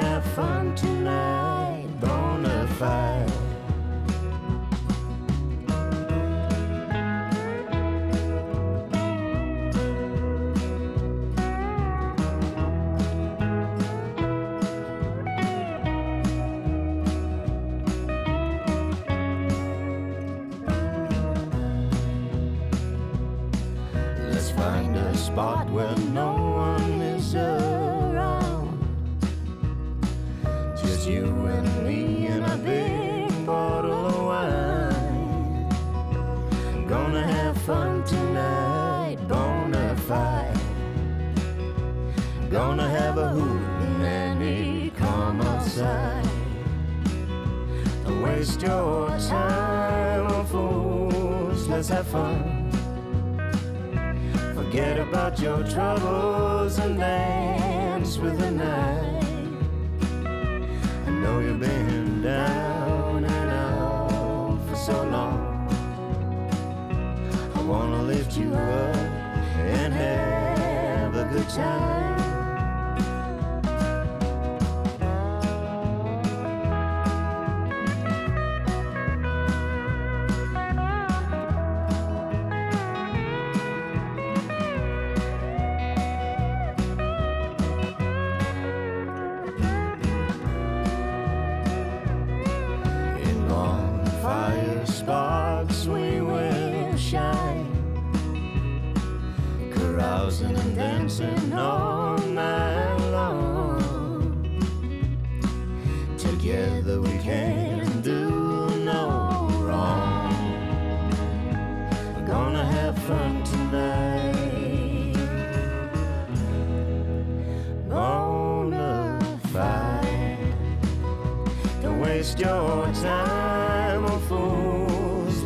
outside. Don't waste your time on fools, let's have fun. Forget about your troubles and dance with the night. I know you've been down and out for so long. I wanna lift you up and have a good time.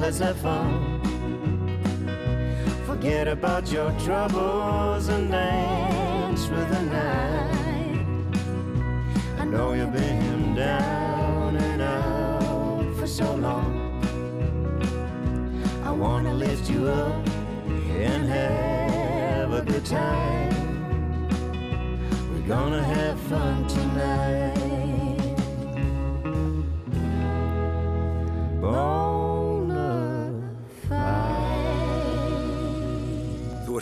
Have fun. Forget about your troubles and dance with the night. I know you've been down and out for so long. I wanna lift you up and have a good time. We're gonna have fun tonight. Bonafide.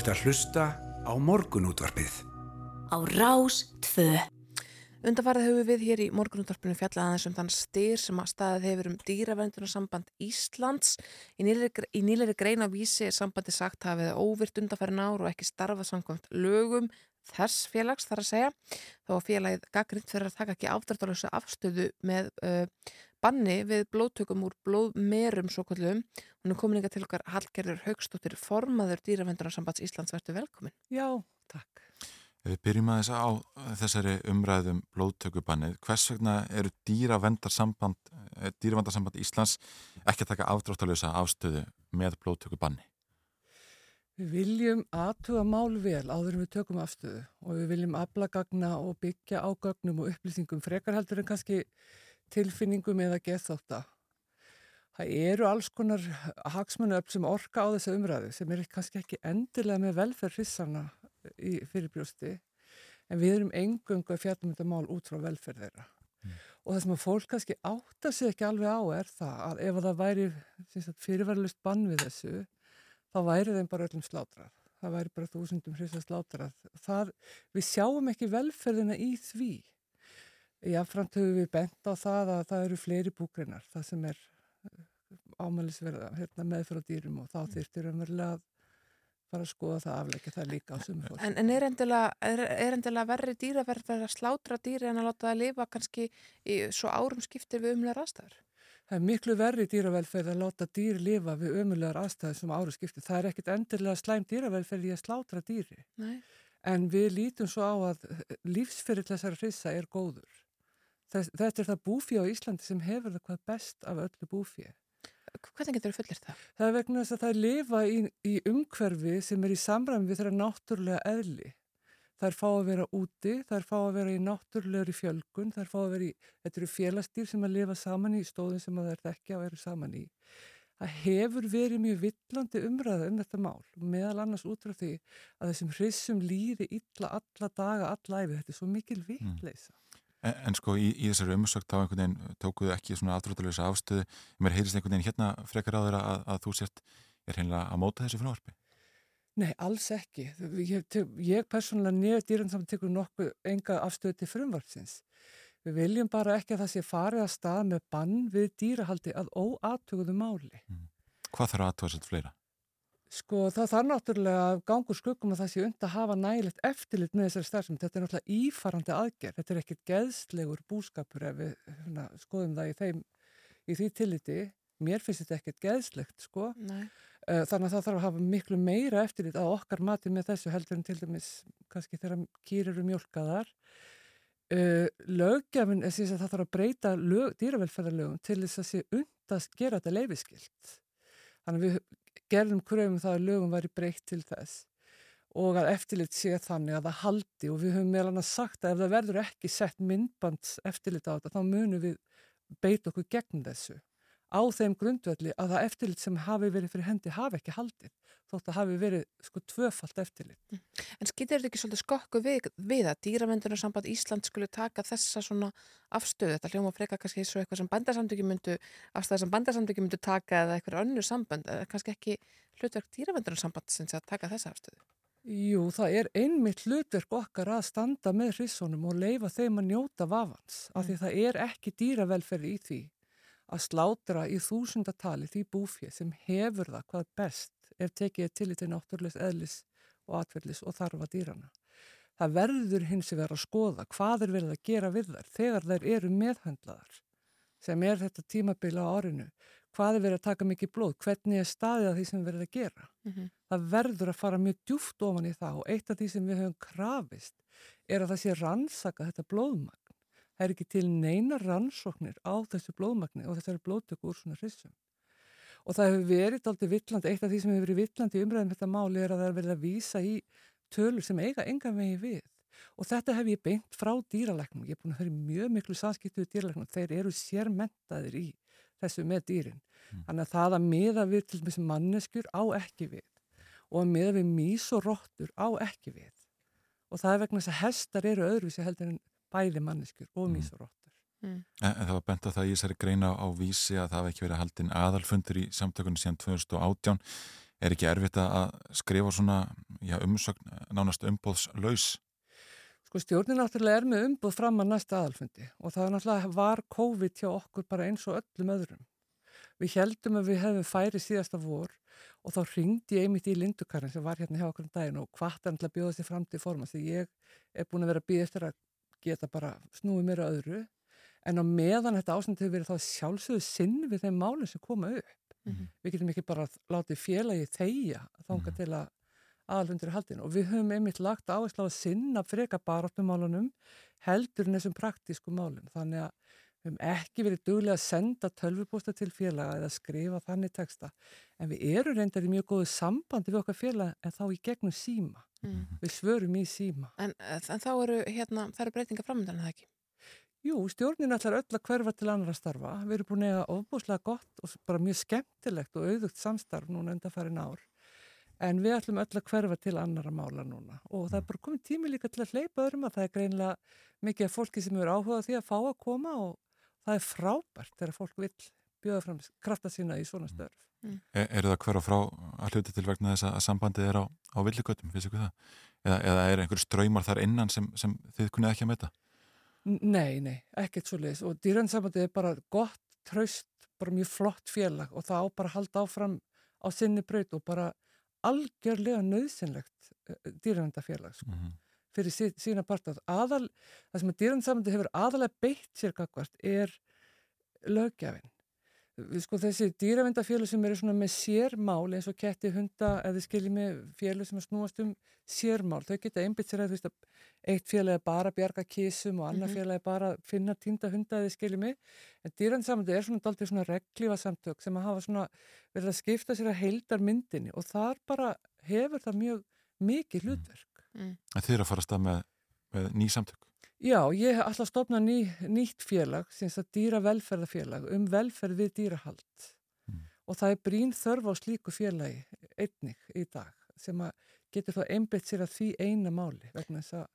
Ert að hlusta á morgunútvarpið. Á Rás 2. Undarfarið höfum við hér í morgunúttarpinu fjallað aðeins um þann styr sem að staðið hefur um dýravendunasamband Íslands. Í nýleiri greina vísi er sambandi sagt að við óvirt undarfærin ár og ekki starfað samkvæmt lögum þess félags þar að segja. Þó að félagið gaggrind fyrir að taka ekki afdrættalösa afstöðu með uh, banni við blóðtökum úr blóðmerum svo kallum. Hún er komin ykkar til okkar Hallgerður Haugstóttir, formaður dýravendunarsambands Íslands. Vertu velkomin. Já, takk. Ef við byrjum að þess á þessari umræðum blóðtökubannið, hvers vegna eru dýravendarsamband, eh, dýravendarsamband Íslands ekki að taka afdráttalösa afstöðu með blóðtökubanni? Við viljum aðtuga mál vel áður en við tökum afstöðu og við viljum aflagagna og byggja á gögnum og upplýsingum frekar heldur en kannski tilfinningum eða gethóta. Það eru alls konar hagsmunöfn sem orka á þessa umræðu sem er kannski ekki endilega með velferð hrissana í fyrirbrjósti en við erum engungu að fjallum þetta mál út frá velferð þeirra. Mm. Og það sem að fólk kannski átta sig ekki alveg á er það að ef það væri fyrirvarlust bann við þessu þá væri þeim bara öllum slátrað. Það væri bara þúsundum hrissa slátrað. Það, við sjáum ekki velferðina í því. Jáframt höfum við bent á það að það eru fleiri búgreinar, það sem er ámælisverða hérna, meðfyrir á dýrum og þá þyrftir umverulega að fara að skoða það afleika það líka á sumu fólk. En, en er endilega, er, er verri dýraverð að slátra dýri en að láta það lifa kannski í svo árum skiptir við umlegar aðstæður? Það er miklu verri dýravelferð að láta dýri lifa við umlegar aðstæður sem árum skiptir. Það er ekkit endilega slæm dýravelferð í að slátra dýri. Nei. En við lítum svo á að lífsfyrir þessara hrissa er góður. Þetta er það búfí á Íslandi sem hefur það hvað best af öllu búfíi. Hvernig getur þú fullir það? Það er vegna þess að það lifa í, í umhverfi sem er í samræmi við þeirra náttúrulega eðli. Það er fá að vera úti, það er fá að vera í náttúrulegri fjölgun, það er fá að vera í, þetta eru félagstýr sem að lifa saman í stóðin sem að það er þekkja og eru saman í. Það hefur verið mjög villandi umræða um þetta mál, meðal annars út frá því að þessum hrissum líði illa alla daga, alla æfi, þetta er svo mikil vittleisa. Mm. En, en sko í, í þessari umsökt þá einhvern veginn tókuðu ekki svona afdráttalösa afstöðu. Mér heyrist einhvern veginn hérna frekar á þeirra að, að þú sért er hreinlega að móta þessu frumvarpi. Nei, alls ekki. Ég, ég persónulega nefnir dýran saman tekur nokkuð enga afstöðu til frumvarpsins. Við viljum bara ekki að það sé farið að stað með bann við dýrahaldi að óatuguðu máli. Mm. Hvað þarf svolítið fleira? Sko það þarf náttúrulega að gangur skuggum að það sé und að hafa nægilegt eftirlit með þessari starfsemi. Þetta er náttúrulega ífarandi aðgerð. Þetta er ekkit geðslegur búskapur ef við hérna, skoðum það í, þeim, í því tilliti. Mér finnst þetta ekkit geðslegt sko. Nei. Eh, Þannig að það þarf að hafa miklu meira eftirlit á okkar mati með þessu heldur en til dæmis kannski þegar kýr eru mjölkaðar. Uh, lögjafin, þess að það þarf að breyta lög, dýravelferðarlögum til þess að sé und að gera þetta leifiskilt. Þannig að við gerðum kröfum það að lögum væri breytt til þess og að eftirlit sé þannig að það haldi og við höfum meðal annars sagt að ef það verður ekki sett myndbands eftirlit á þetta þá munum við beita okkur gegn þessu á þeim grundvelli að það eftirlit sem hafi verið fyrir hendi hafi ekki haldið þótt að hafi verið sko tvöfalt eftirlit. En skýtir þetta ekki svolítið skokku við, við að dýravendunarssamband Ísland skulle taka þessa svona afstöðu, þetta hljóma freka kannski svo eitthvað sem bandarsamtöki myndu, afstæða sem bandarsamtöki myndu taka eða eitthvað önnur samband, eða kannski ekki hlutverk dýravendunarssamband sem að taka þessa afstöðu? Jú, það er einmitt hlutverk okkar að standa með hrissunum og leifa þeim að njóta vafans af því það er ekki dýravelferði í því að slátra í þúsundatali því búfið sem hefur það hvað best ef tekið til í til náttúrulegs eðlis og atverðlis og þarfa dýrana. Það verður hins vegar að skoða hvað er verið að gera við þær þegar þær eru meðhandlaðar sem er þetta tímabila á orinu. Hvað er verið að taka mikið blóð? Hvernig er staðið að því sem verið að gera? Mhm. Það verður að fara mjög djúft ofan í það og eitt af því sem við höfum krafist er að það sé rannsaka þetta blóðmagn. Það er ekki til neina rannsóknir á þessu blóðmagni og þessari blóðtöku úr svona hrissum. Og það hefur verið aldrei villandi, eitt af því sem hefur verið villandi í umræðum þetta máli er að það er verið að vísa í tölur sem eiga engan vegi við. Og þetta hef ég beint frá dýralæknum. Ég er búin að í mjög miklu samskiptu við dýralæknum. Þeir eru sérmentaðir í þessu með dýrin. Þannig að það að miða við til þessi manneskjur á ekki við. Og að miða við mís og róttur á ekki við. Og það er vegna þess að hestar eru öðruvísi heldur en bæði manneskjur og mís og róttur. En, en það var bent á það í þessari greina á vísi að það hafi ekki verið haldinn aðalfundur í samtökunni síðan 2018. Er ekki erfitt að skrifa svona já, umsögn nánast umbóðslaus? Sko stjórnin náttúrulega er með umbúð fram að næsta aðalfundi og það er náttúrulega var COVID hjá okkur bara eins og öllum öðrum. Við heldum að við hefum færi síðasta vor og þá ringdi ég einmitt í Lindukarinn sem var hérna hjá okkur um daginn og hvart er náttúrulega að bjóða sér fram til forma því ég er búin að vera að býða eftir að geta bara snúið mér að öðru en á meðan þetta ástand hefur verið þá sjálfsögðu sinn við þeim málum sem koma upp. Mhm. Við getum ekki bara látið félagi þeia þanga til að aðalfundur er haldin og við höfum einmitt lagt áherslu á að sinna freka baráttumálunum heldur en þessum praktísku málum. Þannig að við höfum ekki verið duglega að senda tölvupósta til félaga eða skrifa þannig texta en við erum reyndar í mjög góðu sambandi við okkar félaga en þá í gegnum síma. Mm. Við svörum í síma. En, en þá eru, hérna, eru breytingar framöndan, það ekki? Jú, stjórnin ætlar öll að hverfa til annara starfa. Við erum búin að eiga ofbúslega gott og bara mjög skemmtilegt og auðvugt samstarf núna enda farin ár. En við ætlum öll að hverfa til annara mála núna og það er bara komið tími líka til að hleypa öðrum að það er greinlega mikið af fólki sem eru áhugað því að fá að koma og það er frábært þegar fólk vil bjóða fram krafta sína í svona störf. Er, er það hver á frá að hluta til vegna þess að sambandið er á, á villigötum, finnst ykkur það? Eða, eða er einhver ströymar þar innan sem, sem þið kunnið ekki að metta? Nei, nei, ekkert svo leiðis og dýransambandið er bara gott, traust, bara mjög flott félag og það á bara að halda áfram á sinni braut og bara algjörlega nöðsynlegt dýravendafélag sko, Mm fyrir sí, sína partað. Aðal, það sem að dýransambandið hefur aðalega beitt sér gagvart er lögjafinn. Sko þessi dýravendafélag sem eru svona með sérmál eins og ketti hunda eða skiljið með félag sem að snúast um sérmál, þau geta einbytt sér að eitt félag er bara bjarga kísum og annar Mhm. félag er bara finna týnda hunda eða skiljið mig, en dýransamandi er svona daldið svona reglífa samtök sem að hafa svona verið að skipta sér að heildar myndinni og þar bara hefur það mjög mikið hlutverk. Mm. En þið eru að fara að stað með, með ný samtök? Já, ég hef alltaf stofnað ný, nýtt félag, síns að dýra velferðafélag, um velferð við dýrahald. Mm. Og það er brín þörf á slíku félagi einnig í dag sem að getur þá einbytt sér að því eina máli vegna þess að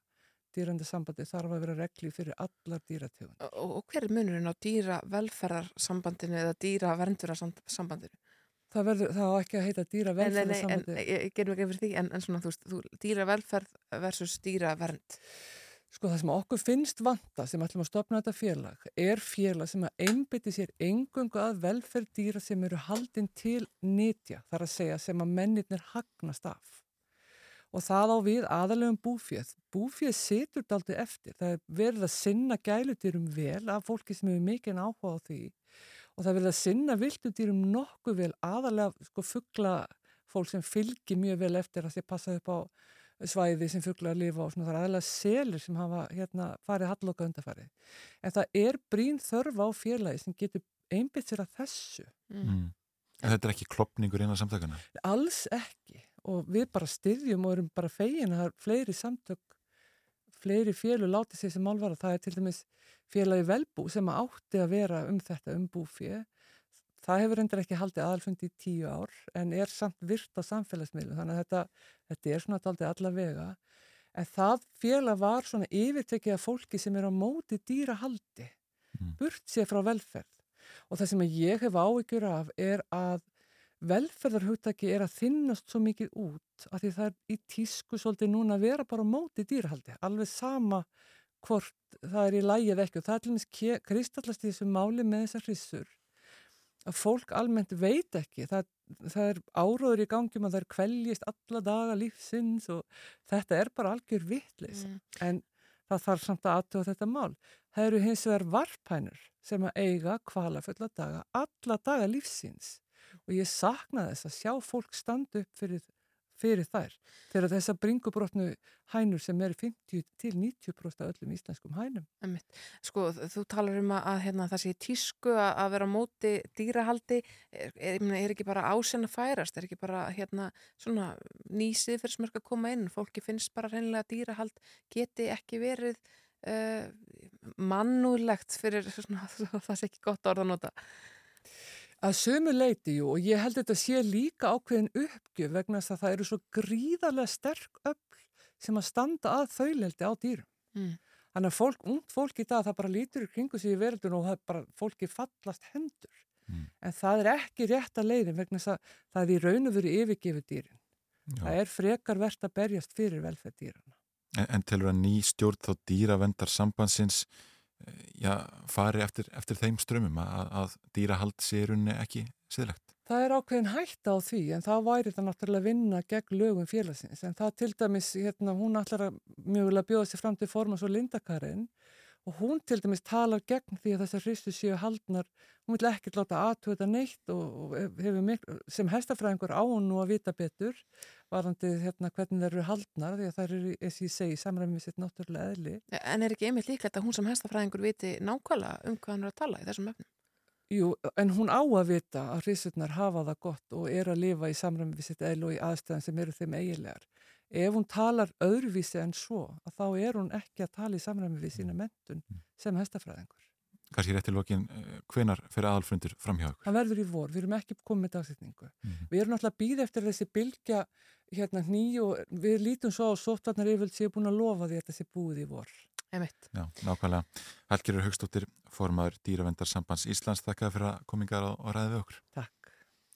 dýrandi sambandi þarf að vera regli fyrir allar dýrategund. Og, og hver er munurinn á dýra velferðarsambandinu eða dýra verndurarsambandinu? Það, verður, það á ekki að heita dýra Nei, nei, nei, en velferðarsambandi. ég, ég gerum ekki fyrir því, en, en svona, þú veist, þú, dýra velferð versus dýra vernd. Sko það sem okkur finnst vanta sem ætlum að stopna þetta félag er félag sem að einbytti sér engungu að velferð dýra sem eru haldin til nýtja, þar að segja sem að mennirnir hagnast af. Og það á við aðalegum búfjöð. Búfjöð situr daldi eftir. Það er verið að sinna gælutýrum vel af fólki sem hefur mikinn áhuga á því og það að sinna viltutýrum nokkuð vel aðalega sko fuggla fólk sem fylgir mjög vel eftir að sé passa upp á svæði sem fugglar að lifa á svona það er aðalega selur sem hafa hérna farið halloka undarfarið. En það er brín þörfa á félagi sem getur einbytt sér að þessu. Mm. En þetta er ekki klopningur innan samtakana? Alls ekki og við bara styðjum og erum bara fegin að það er fleiri samtök, fleiri félur látið sér sem málvara. Það er til dæmis félagi velbú sem átti að vera um þetta um búfið. Það hefur endur ekki haldið aðalfundi í tíu ár en er samt virt á samfélagsmiðlu þannig að þetta, þetta er svona aldrei alla vega. En það félag var svona yfirtekið af fólki sem er á móti dýrahaldi, Mm. burt sér frá velferð. Og það sem ég hef áhyggjur af er að velferðarhugtaki er að þinnast svo mikið út af því það er í tísku svolítið núna að vera bara á móti dýrahaldi, alveg sama hvort það er í lægi eða ekki. Og það er til dæmis kristallast í þessu máli með þessar hrissur að fólk almennt veit ekki. Það, það er áróður í gangjum að það er kveljist alla daga lífsins og þetta er bara algjör vittlis Mm. en það þarf samt að aðtöða þetta mál. Það eru hins vegar varpænur sem að eiga kvalafulla daga alla daga lífsins og ég sakna þess að sjá fólk standa upp fyrir, fyrir þær. Þegar þessar bringubrotnu hænur sem eru 50 til 90% af öllum íslenskum hænum. Sko, þú talar um að, að hérna, það sé tísku að, að vera á móti dýrahaldi, er, er, er ekki bara ásinn að færast, er ekki bara hérna, nýsið fyrir smörk að koma inn, fólki finnst bara reynilega að dýrahald geti ekki verið uh, mannúðlegt fyrir [laughs] svona, það sé ekki gott orð að nota. Að sömu leiti jú og ég held að þetta sé líka ákveðin uppgjöf vegna þess að það eru svo gríðarlega sterk öll sem að standa að þauleldi á dýrum. Mm. Þannig að fólk, ungt fólk í dag það bara lítur í kringu sig í verðun og það er bara fólki fallast hendur. Mm. En það er ekki rétt að leiðin vegna þess að það er í raun og veru yfirgefu dýrin. Það er frekar verðt að berjast fyrir velferð dýrana. En, en telur að ný stjórn þá dýravendar sambandsins já, fari eftir, eftir þeim strömmum að, að dýrahald sé í rauninni ekki siðlegt? Það er ákveðin hætta á því en þá væri þetta náttúrulega vinna gegn lögum félagsins en það til dæmis, hérna, hún ætlar að mjögulega bjóða sér fram til formas og lindakarinn og hún til dæmis talar gegn því að þessar hristu séu haldnar, hún vil ekki láta aðtöða neitt og, og miklu, sem hestafræðingur á hún nú að vita betur varandi hérna hvernig þeir eru haldnar því að það eru, eins og ég segi, samræmið sitt náttúrulega eðli. En er ekki einmitt líklegt að hún sem hestafræðingur viti nákvæmlega um hvað hann er að tala í þessum öfnum? Jú, en hún á að vita að hrissurnar hafa það gott og er að lifa í samræmi við sitt eðl og í aðstæðan sem eru þeim eiginlegar. Ef hún talar öðruvísi en svo, að þá er hún ekki að tala í samræmi við sína mentun sem hestafræðingur. Kanski rétt í lokin, hvenar fyrir aðalfundur framhjá ykkur? Það verður í vor, við erum ekki komið með dagsetningu. Mhm. Við erum náttúrulega að býða eftir þessi bylgja hérna og við lítum svo á sóttvarnar yfirvöld séu búin að lofa því að sé búið í vor. Einmitt. Já, nákvæmlega. Helgirur Haugstóttir, formadur Dýravendarsambands Íslands, þakka fyrir að komingar og, og ræði við okkur. Takk.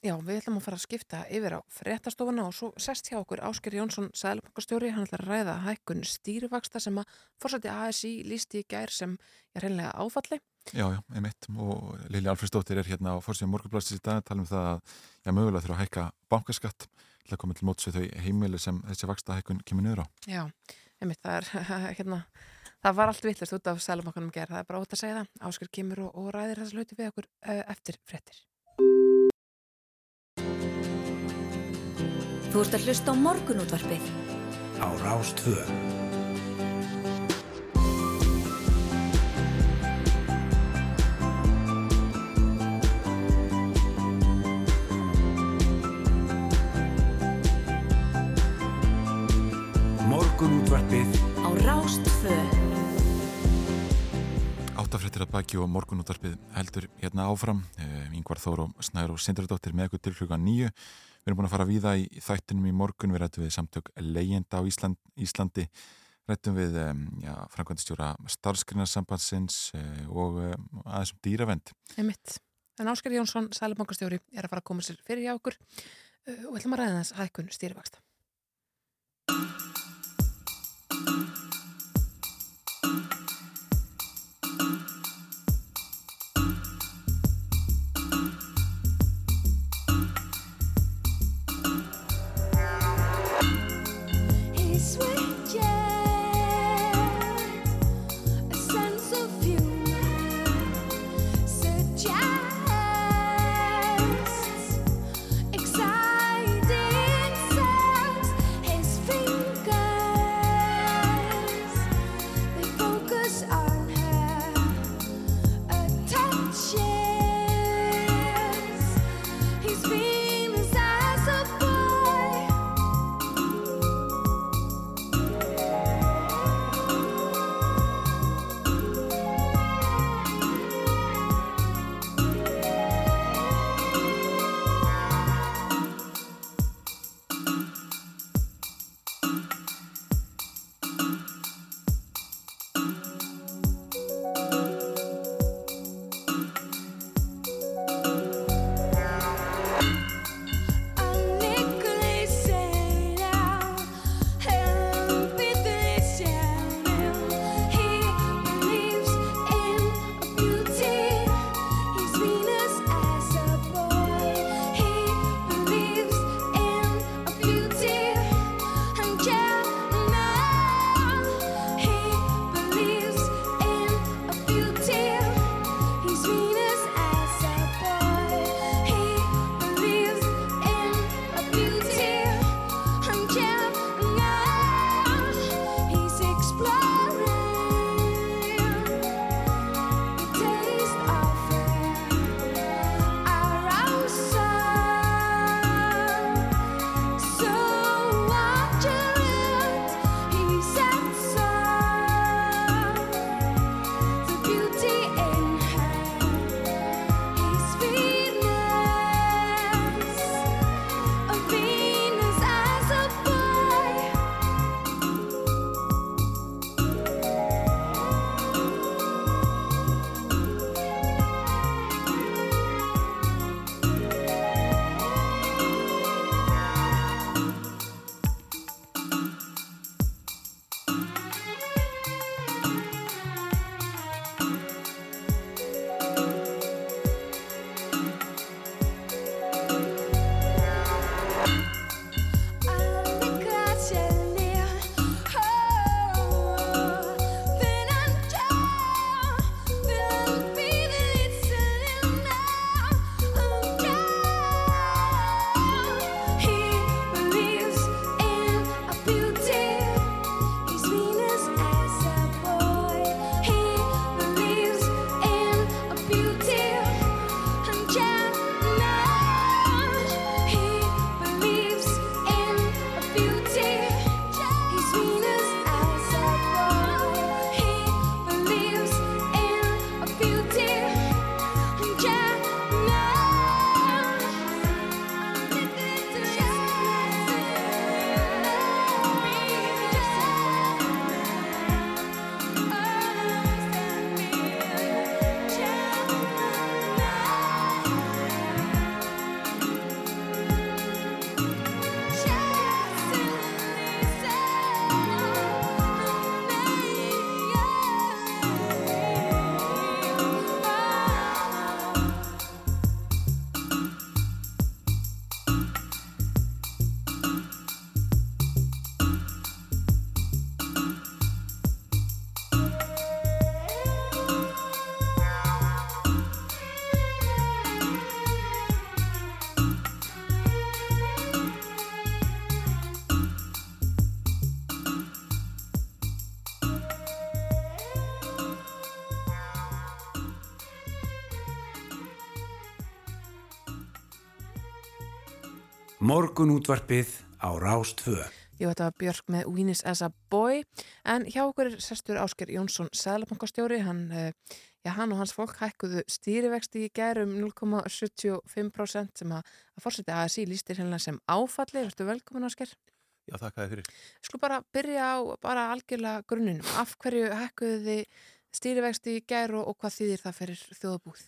Já, við ætlum að fara að skipta yfir á fréttastofuna og svo sest hjá okkur Ásker Jónsson, sælubankastjóri, hann ætlar að ræða hækkun stýrivaksta sem að fórsætti ASI lísti í gær sem er reynlega áfalli. Já, já, einmitt og Lili Alfredsdóttir er hérna á fórsíðan morgunblastis í dag að tala um það að já, mögulega þurfa að hækka bankaskatt til að koma til móts við þau heimili sem þessi vaksta hækkun kemur niður á. Já, einmitt, það er [laughs] hérna, það var allt vittlust út af sælubankanum gær, það er bara ótt að segja það. Ásker kemur og, og ræðir þess hluti við okkur uh, eftir fréttir. Þú ert að hlusta á morgunútvarpið. Á Rástvö. Morgunútvarpið Á Rástfö. Áttafréttir að baki og morgunútvarpið heldur hérna áfram. Yngvar Þóru Snær og Sindradóttir með ykkur til hluga nýju. Við erum búin að fara víða í þættinum í morgun. Við rættum við samtök leyenda á Ísland, Íslandi. Rættum við ja, framkvæmdistjóra starfskrinarsambandsins og aðeins um dýravend. Einmitt. En Ásker Jónsson, sælubankastjóri, er að fara að koma sér fyrir hjá okkur og ætlum að ræða þess hækkun stýrivaksta. Morgun útvarpið á Rástvö. Ég veit að Björk með Winis as a Boy en hjá okkur er sestur Ásker Jónsson Sælabankastjóri, hann, eh, já, hann og hans fólk hækkuðu stýrivexti í gærum 0,75% sem að, að fórseti ASI lístir hérna sem áfalli, verður velkomin Ásker Já, þakka þið fyrir. Skulum bara byrja á bara algjörlega grunninum, af hverju hækkuðu þið stýrivexti í og, og hvað þýðir það fyrir þjóðabúð?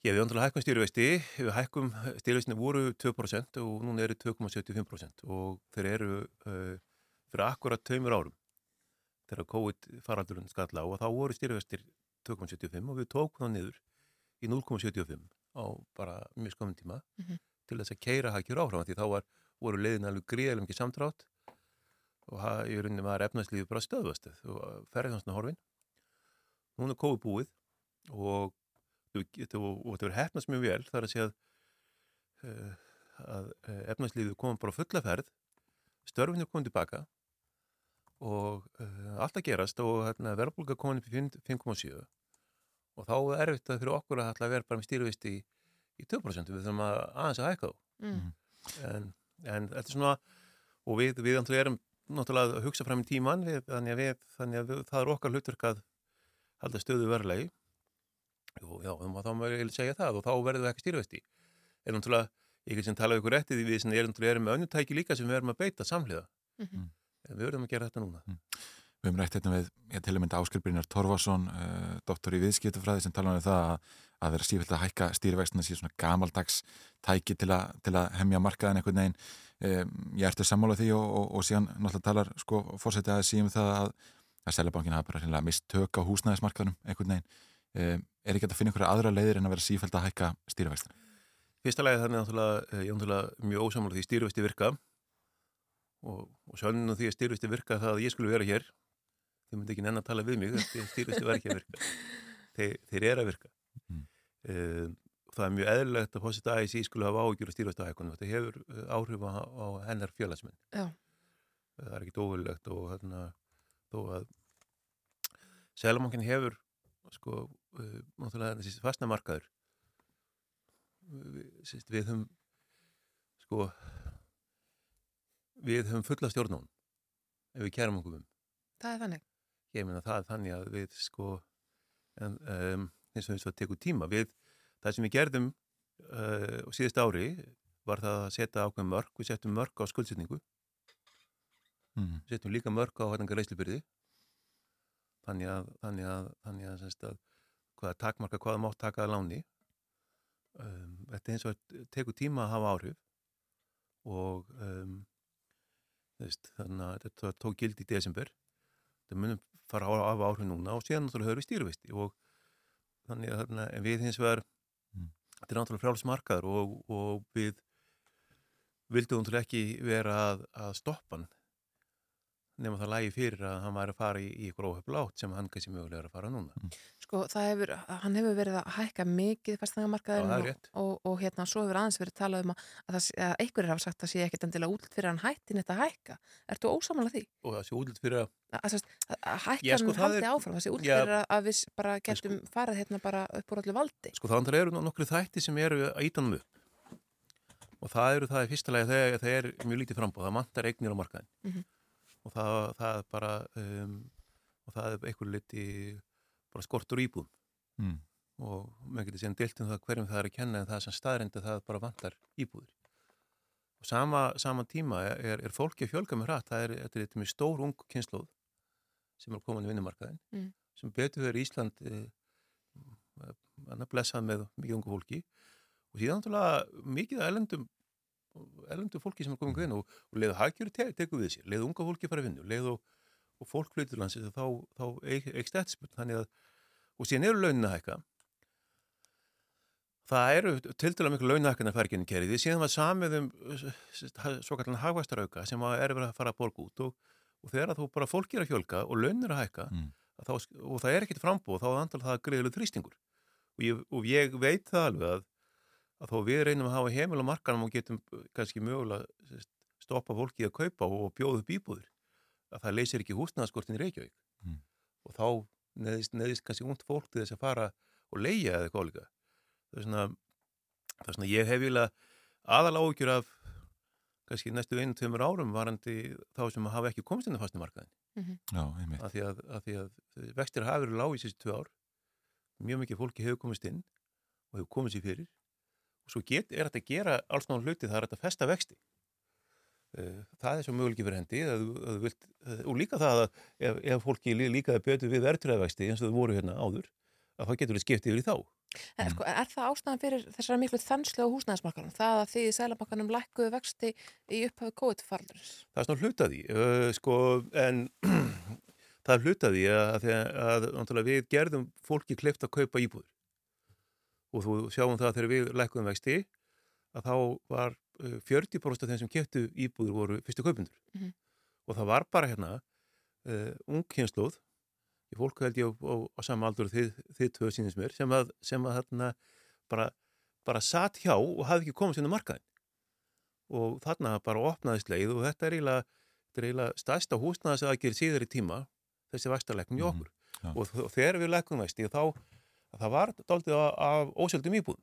Já, við andala hækkum stýrivexti, við hækkum stýrivextinu voru 2% og núna eru 2,75% og þeir eru uh, fyrir akkurat tveimur árum þegar COVID faraldurinn skalla og þá voru stýrivextir 2,75 og við tókum það niður í 0,75 á bara mjög skomum tíma mm -hmm. til þess að keira hækjur áfram því þá var, voru leiðin alveg gríðilega mikið samtrátt og það í rauninni var efnarslífi bara stöðvastuð og ferðið hans horfin. Núna er COVID búið og og þetta verður hefnast mjög vel þar að segja að, uh, að efnarslífið komum bara fulla ferð störfinu komum tilbaka og uh, allt að gerast og hérna, verðbólka komin upp í 5,7 og þá er að fyrir okkur að vera bara með stýruvist í, í 2% við þurfum að aðeins að hækka þá mm. en, en þetta er svona og við, við erum náttúrulega að hugsa fram í tíman við, þannig, að við, þannig að það er okkar hlutverk að halda stöðu verðlegi og já, þá má ég segja það og þá verður við ekki stýrvesti er náttúrulega, ég kan sem tala um ykkur réttið við sem erum, erum með önnutæki líka sem við erum að beita samhliða. Mm. -hmm. en við verðum að gera þetta núna. Mm. Við höfum rætt hérna við, ég til að mynda Áskilbrínar Torfarsson, uh, doktor í viðskiptufræði sem tala um það að, að vera sífilt að hækka stýrivextina síðan svona gamaldags tæki til, a, til að hemja markaðin einhvern veginn. Um, ég ertu sammála því og, og, og síðan náttúrulega talar sko fórsetið að síðan það að, að Sælabankin hafa bara mist tök á húsnæðismarkaðnum einhvern veginn. um, er ekki að finna einhverja aðra leiðir en að vera sífælt að hækka stýrivextina? Fyrsta lagi þannig að ég er mjög ósamlega því stýrivexti virka. Og, og sanninu því að stýrivexti virka það að ég skulle vera hér þau myndi ekki nenn að tala við mig stýrivexti verður ekki að virka. [laughs] Þeir, þeir eru að virka. Mm. það er mjög eðlilegt að fósita að ég skulle hafa áhugjur á stýrivexti hækkunum þetta hefur áhrif á, á hennar fjölasmenn það er ekki óverulegt og þarna þó að Sælamankin hefur sko, náttúrulega þessi fastna markaður við, sýst, við höfum sko við höfum fulla stjórn á hún ef við kærum okkur um. Það er þannig. Ég meina það er þannig að við sko en, um, eins og eins og að teku tíma við, það sem við gerðum uh, og síðust ári var það að setja ákveð mörg, við settum mörg á skuldsetningu. Mm. settum líka mörg á hættangar reyslubyrði þannig að þannig að, þannig að, að, að hvaða takmarka hvaða mátt takaða láni um, þetta er eins og teku tíma að hafa áhrif og um, veist, þannig að þetta tók gild í desember þetta munum fara á af áhrif núna og síðan náttúrulega höfum við stýruvisti og þannig að þarna, við hins vegar mm. þetta er náttúrulega frálsmarkaður og, og við vildum náttúrulega ekki vera að, að stoppa hann nema það lægi fyrir að hann væri að fara í, í ykkur óhefla átt sem hann kannski mögulega er að fara núna. Mm. Sko, hefur, hann hefur verið að hækka mikið fæstangamarkaðurinn og, og, og hérna svo hefur aðeins verið talað um að, að, að einhverjir hafa sagt að sé ekkert endilega út fyrir hann hætti netta að hækka. Ertu ósamála því? Og það sé út fyrir að... Að, að hækka hann sko, haldi er... áfram, það sé út fyrir að við bara getum sko, farið hérna bara upp úr allir valdi. Sko þá eru nokkru þætti sem eru að ítanum upp og það eru það í fyrsta lega þegar það er mjög lítið frambóð, það -hmm og það, það er bara um, og það er einhver liti bara skortur íbúðum. Mm. og maður getur síðan deilt um það hverjum það er að kenna en það sem staðrindu það bara vantar íbúður og sama, sama tíma er, er fólki að fjölga með hratt. Það er, er mjög stór ung kynnslóð sem er komin í vinnumarkaðin mm. sem betur verið Ísland eh, að blessa með mikið ungu fólki. Og síðan mikið elendum ellendu fólki sem er komið inn og, og leiðu hagjöru te teku við sér, leiðu unga fólki fara að vinna leiðu og, og fólk flyttur landsins þá, þá eikst eftirspurn þannig að og síðan eru launin að hækka. Það eru til dæla miklu launahækkan að færginni kerið því síðan var samið um svo kallan hagvæstarauka sem er verið að fara að borga út og, og þegar þú bara fólk er að hjölka og launin er að hækka mm. þá, og það er ekkit frambóð þá andal það greiðileg þrýstingur. Og ég, og ég veit það alveg að að þó við reynum að hafa heimil á markanum og getum kannski mögulega stoppa fólki að kaupa og bjóðu bíbúður að það leysir ekki húsnaðaskortin í Reykjavík mm. og þá neðist, neðist kannski ungd fólk til þess að fara og leia eða eitthvað líka það er svona það er svona ég hef vilja aðal áhugjur af kannski næstu einu, tveimur árum varandi þá sem hafa ekki komist inn á fastumarkaðin. Já, einmitt. Af því að, að, því að vextir hafa verið lág í síðustu tvö ár. Mjög mikið fólki hefur komist inn og hefur komið sér fyrir. Og svo get, er þetta að gera alls náttúrulega hluti, það er þetta að festa vexti. Eh, Það er svo möguleiki fyrir hendi að, að, vilt, eh, og líka það að ef, ef fólki lí- líkaði betur við verðtræðavexti eins og þau voru hérna áður, að þá getur við skipt yfir í þá. En, sko, er það ástæðan fyrir þessara miklu þenslu á húsnæðismarkarum? Það að því sælabankanum lækkuðu vexti í upphafi COVID-faraldurins? Það er svona hlutaði, uh, sko, en [clears throat] það er hlutaði að, að, að, við gerðum fólki kleift að kaupa íbúður og þú sjáum það að þegar við lækkuðum vexti að þá var 40% af þeim sem keftu íbúður voru fyrstu kaupundur Mhm. og það var bara hérna uh, ung kynnslóð í fólk held ég á, á, á sama aldur og þið, þið tvö sínins mér sem að, sem að hérna bara, bara satt hjá og hafði ekki komast inn á markaðin og þarna bara opnaðist leið og þetta er eiginlega, er eiginlega stærsta húsnaðas aðgerð síðar í tíma þessi vakstarleiknum í okkur. Já. og, þ- og þegar við lekkum vexti þá það var daldið af, af ósjöldum íbúðum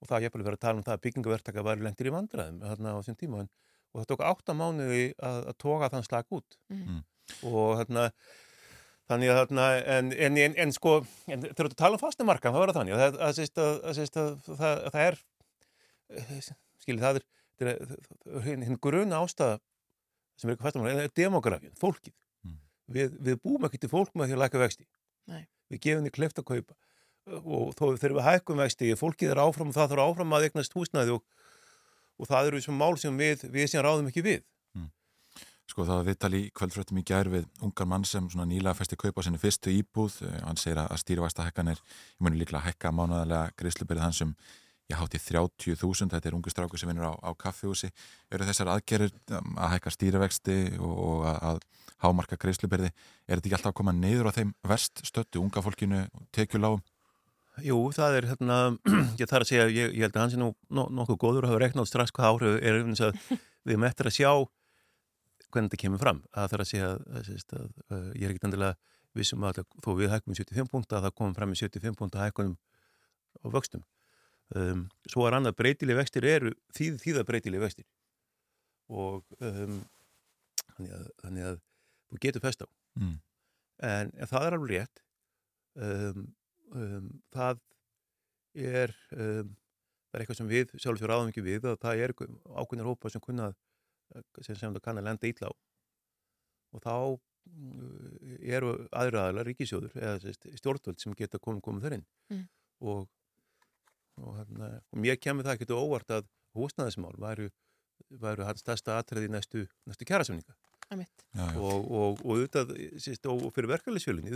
og það er jafnvel verið að tala um það að byggingavertaka var lendir í vandræðum þarna á þessum tíma en, og það tók átta mánuði að, að toga þann slag út. Mhm. og þarna þannig að þarna en, en, en, en sko, en þegar þú tala um er það þannig að, að, að, að, að, að, að það er skiljið það er, hinn, hinn gruna ástæða sem er eitthvað fastamarkan, er demografin, fólkið. Við, við búum ekki til fólk með því að læka vexti. Nei. við gefum því kleift að kaupa og þó þegar við hækkum vexti fólkið er áfram og það þarf áfram að eignast húsnæði og, og það eru þessum mál sem við, við sem ráðum ekki við Sko það var viðtal í kvöldfröttum í gær við ungar mann sem svona nýlega festi kaupa sinni fyrstu íbúð. Eh, Hann segir að stýrivæsta hækkanir, ég muni líklega hækka mánuðarlega greiðsluberið hans um ég hátti 30.000, þetta er ungu stráku sem vinnur á, á kaffihúsi. Eru þessar aðgerir um, að hækka stýrivexti og, og að, að hámarka greiðsluberði, er þetta ekki alltaf að koma neyður á þeim verst stöttu, unga fólkinu, tekjuláum? Jú, það er hérna, [clears throat] ég þarf að segja, ég, ég held að hans er nú no, nokkuð góður og hafa reknað strax hvað áhrif er eins að [laughs] við erum eftir að sjá hvernig þetta kemur fram. Það þarf að segja að, að, að, að, að ég er ekkit endilega vissum að það- þó við hækkum í 75 punta að það komum fram í 75 punta hækkunum á vöxtum. Um, svo er annað breytileg vextir eru þýð, þýða breytileg vextir og um, þannig, að, þannig að þú getur fest á. Mm. En, en það er alveg rétt. Um, um, það er um, það er eitthvað sem við sjálfsögur ráðum ekki við að það er ákveðnir hópa sem kunna sem, sem það kann að lenda ítla á og þá mm, eru aðra aðlar ríkisjóður eða stjórnvöld sem geta komið komið þar inn Mm. og, og, hérna, og mér kemur það ekkert óvart að húsnæðismál væru, væru hans stærsta atriði næstu, næstu já. og, og, og, auðvitað, sérst, og, og fyrir verkefælisfjölinni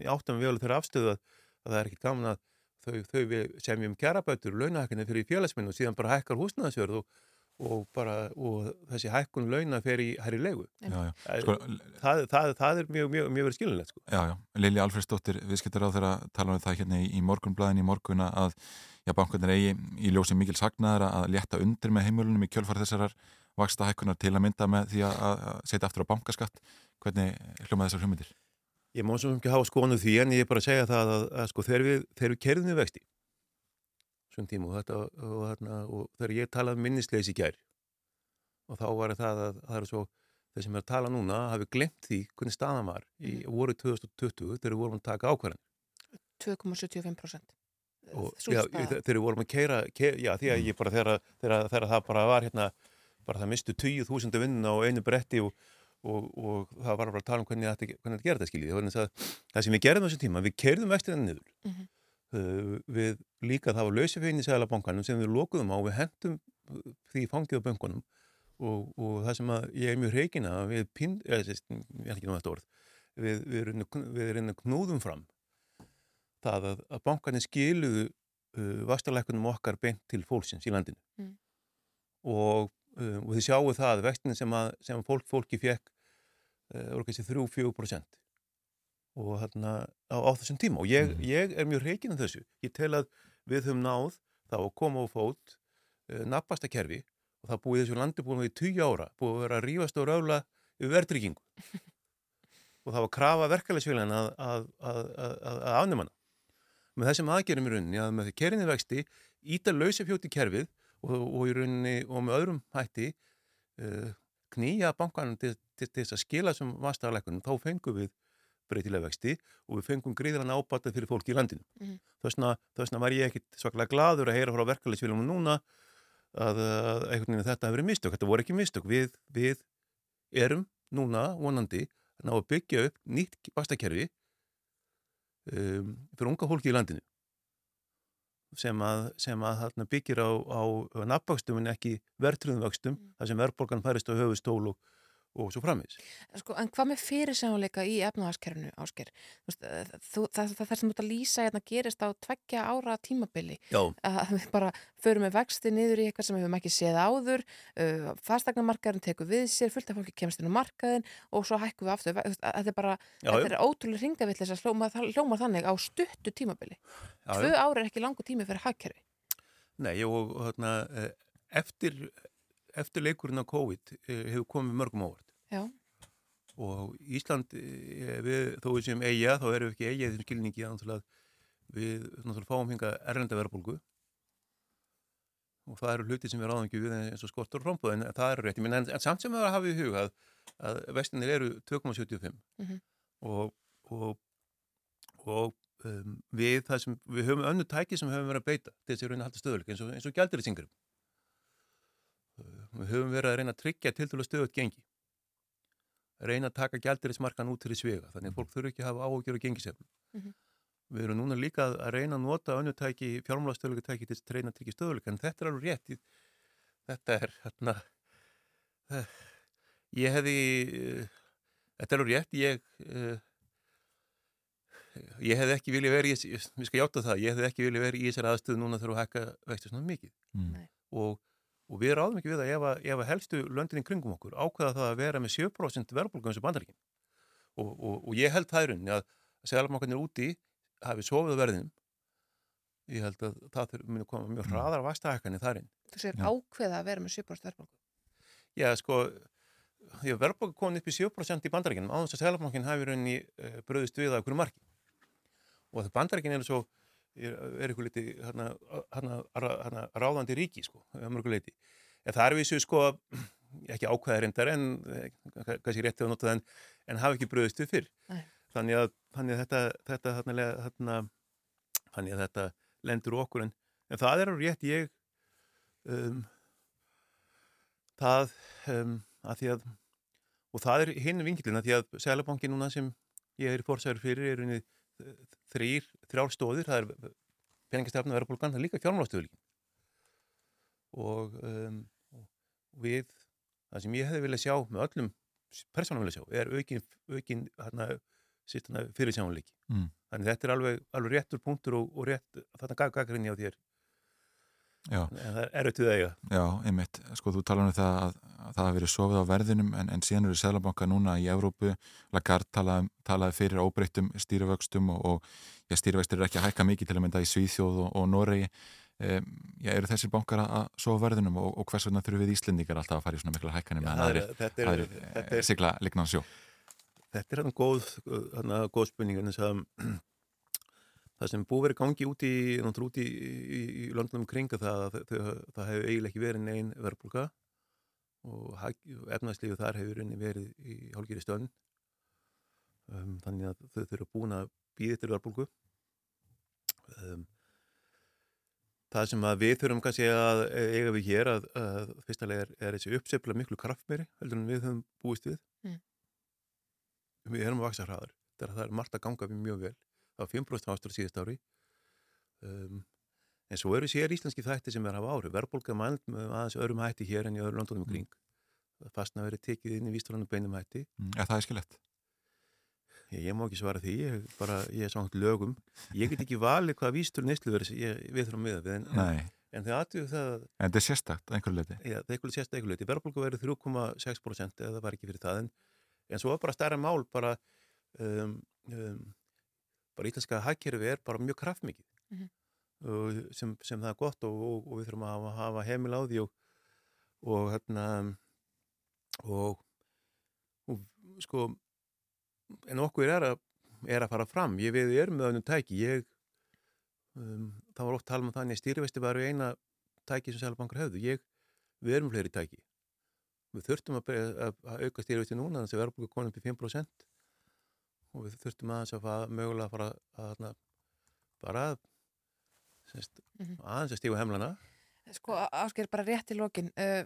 ég áttam við alveg þeirra afstöðu að, að það er ekki gaman að þau, þau semjum kjarabætur launahækkinni fyrir félagsminn og síðan bara hækkar húsnæðisverð og, og, bara, og þessi hækkun launa fer í hærri leigu Já, já. Sko, það, það, það er mjög, mjög, mjög verið skilunlegt sko. Já, já, Lili Alfredsdóttir viðskiptar á þeirra tala um það hérna í, morgunblæðin í morgun að já, bankarnir eigi í ljósi mikil sagnaðar að létta undir með heimilunum í kjölfar þessarar vaksta hækkunar til að mynda með því að, að setja aftur á bankaskatt. Hvernig hljóma þessar hugmyndir? Ég má svo ekki hafa skonu því en ég er bara að segja það að, að sko, þegar við, þegar við kerðum við vexti svon tíma og, þetta, og, þarna, og þegar ég talaði um minnisleis í gær og þá var það að það er svo þeir sem er að tala núna hafi glemt því hvernig staðan var í voru 2020 þegar við vorum að taka ákvarðan 2,75%. og Sú já, staða. þe- þegar við vorum að keira, keira já því að ég bara þegar, þegar, þegar það bara var hérna, bara það mistu 10.000 vinnuna og einu bretti og, og, og það var bara að tala um hvernig þetta, hvernig þetta gerði það skiljið, þannig að það sem við gerðum á þessum tíma, við kerðum vextina niður Mhm. uh, við líka það var lausafegin í seglabankanum sem við lokuðum á, við hendum því fangið á bankunum og, og það sem að ég er mjög reygin að við sérst, ég er ekki nú þetta orð við, við, reynum, knúðum fram það að, að bankarnir skiluðu uh, vastalækunum okkar beint til fólksins í landinu Mm. og, uh, og þið sjáu það vextin sem, að, sem fólk, fólki fekk uh, voru kannski 3-4% og þarna á, á þessum tíma. Og ég, ég er mjög reygin um þessu. Ég tel að við höfum náð þá að koma á fót uh, nabbasta kerfi og það búið þessu landi búin við í 20 ára. Búið að vera að rífast og rála yfir verðtryggingu. [laughs] Og það var krafa verkefælisfélagin að, að, að, að, að afnum hana. Með þessum aðgerum í rauninni að með því kerinni vexti íta lausafjóti kerfið og, og í rauninni og með öðrum hætti uh, knýja bankanum til, til, til þess að skila þessum vastaðarleikunum, þá fengum við breytilega vexti og við fengum gríðan ábatað fyrir fólki í landinu. Mhm. Þess vegna var ég ekkit svaklega gladur að heyra frá verkefælisvílunum núna að, að einhvern veginn þetta hefur verið mistök. Þetta voru ekki mistök. Við, við erum núna vonandi að ná að byggja upp nýtt vastakerfi um, fyrir unga fólki í landinu sem að, sem að þarna, byggir á, á nafnvöxtum en ekki verðtröðum vöxtum Mm. þar sem verðborgan færist á höfustól og, og svo framins. Sko, en hvað með fyrirsjánuleika í efnahagskerfinu ásker? Eh, Það, það, það sem þú ert að lýsa hérna gerist á tveggja ára tímabili Já. að við bara förum með vexti niður í eitthvað sem við höfum ekki séð áður uh, fastegnamarkaðurinn tekur við sér fullt af fólki kemst inn á markaðin og svo hækkum við aftur þetta er bara, Já, þetta er ótrúlega ringavillis að hljóma, hljóma þannig á stuttu tímabili Já, Tvö ári er ekki langu tími fyrir hagkerfi Nei, og þarna, eh, eftir, eftir leikurinn á COVID eh, hefur komið mörgum ávart. Já, Og Ísland, eh, við, þó við séum eiga, þá erum við ekki eiga í þessum skilningi að við náttúrulega fáum hinga erlenda verðbólgu og það eru hluti sem við ráðum ekki við eins og skortur og framboð en það eru rétt. En, en samt sem við hafa í huga að, að vestinir eru 2,75 Mhm. og, og, og um, við sem við höfum önnu tæki sem við höfum verið að beita til þess að reyna að halda stöðuleik eins og, og gældurisingrum. Við höfum verið að reyna að tryggja til dælu stöðut gengi. Reyna að taka gældurismarkan út til í svega þannig að fólk þurfi ekki að hafa áhugjur og gengisefnum. Mhm. Við erum núna líka að reyna að nota önnu tæki, fjármálastöðuleika tæki til að reyna að tryggja stöðuleik en þetta er alveg rétt. Þetta er hérna eh, ég hefði eh, þetta er alveg rétt ég eh, ég hefði ekki viljað verið í við skal játa það, ég hefði ekki viljað verið í þessari aðstöðu núna þegar þú hækka vextu svona mikið Mm. og, og við ráðum ekki við það ef, að- ef að helstu löndin í kringum okkur ákveða það að vera með 7% verðbólgu eins og bandaríkin. Og, og, og ég held í rauninni að seglmarkanir úti hafi sofið verðinum. Ég held að það muni koma mjög hraðar vastahækkanir þar inn. Þú sér ákveða að vera með 7% verðbólgu? Já, sko, ég verðbólgu komin upp í 7% í bandaríkinum á þess að seglmarkin hafi í rauninni uh, bröðist við að okkur marki. Og það bandaríkin er svo er, er ykkur liti hana, ráðandi ríki sko, að mörgu leiti. En það er við svo sko ekki ákveða reyndar en eh, kannski réttið að nota það en, en hafa ekki bröðist við fyrr. Þannig að, þannig að þetta, þetta, þarna, þarna, þannig að þetta lendur okkur en, en það er alveg rétt ég um, það um, að því að og það er hinn vingilin að því að Sælabanki núna sem ég er fórsæður fyrir er unni þrýr, þrjár stóðir, það er peningastefna verðbólgan, það er líka fjármálastöðulíkin og um, við, það sem ég hefði viljað sjá með öllum persónum viljað sjá, er aukin, aukin hérna, sýstana fyrirsjánuleiki Mm. þannig þetta er alveg, alveg réttur punktur og, og rétt, þarna gaggarinni á þér Já. en það er erfitt við eiga. Já, einmitt, sko þú talar um það að, að það hafi verið sofið á verðinum en, en síðan eru Sælabanka núna í Evrópu Lagarde talaði, talaði fyrir óbreyttum stýrivöxtum og, og já, stýrivöxtur eru ekki að hækka mikið til að mynda í Svíþjóð og, og Noregi. Um, já, eru þessir bankar að sofa verðinum og, og hvers vegna þurfum við Íslendingar alltaf að fara í svona mikla hækkanum en er- sigla lignan sjó? Þetta er hann góð, hann góð spurning en þess að það sem búið verið gangi út í, í, í, í löndunum kringa það, það, það, það hefur eiginlega ekki verið neinn verðbólka og efnæðslífu þar hefur verið í hálgýri stönn um, þannig að þau þurfa búin að býða til verðbólku um, það sem að við þurfum kannski að eiga við hér að, að fyrstulega er, er þessi uppsefla miklu kraftmeri heldur en við höfum búist við. Mm. við erum að vaksa hraðar. Það er margt að ganga við mjög vel það var 5% ástur síðast ári. Um, en svo eru sér íslenski þætti sem er að hafa ári verðbólka mæld með aðeins öðrum hætti hér en í öðrum landunum kring. Það fastna verið tekið inn í vísturlanum beinum hætti. Mm, ja, það er skilett ég, ég má ekki svara því ég, er bara, ég er svona lögum. Ég get ekki valið hvað vístur neyslu verið við þurfum það en, en þau aðtöðu það En þetta er sérstakt, að einhverju leiti Já, það er eitthvað sérst eitthvað leiti. Verðbólgu verið 3,6% eða það var ekki fyrir það en, en svo er bara stærra mál bara um, um, bara íslenska hagkerfi er bara mjög kraftmikið Mhm. og sem, sem það er gott og, og, og við þurfum að hafa, hafa heimil á því og, og hérna og, sko en okkur er að, er að fara fram ég við erum með önnum tæki ég um, það var oft talað um þannig stýrivesti var eina tæki sem Sælabankar hefðu. Ég, við erum fleiri tæki. Við þurftum að, að, að auka stýrivexti núna þannig að verðbúka konum í 5% og við þurftum aðeins að fara, mögulega að fara að, að bara semst, Mhm. aðeins að stífa hemlana. Sko, ásker bara rétt í lokin uh,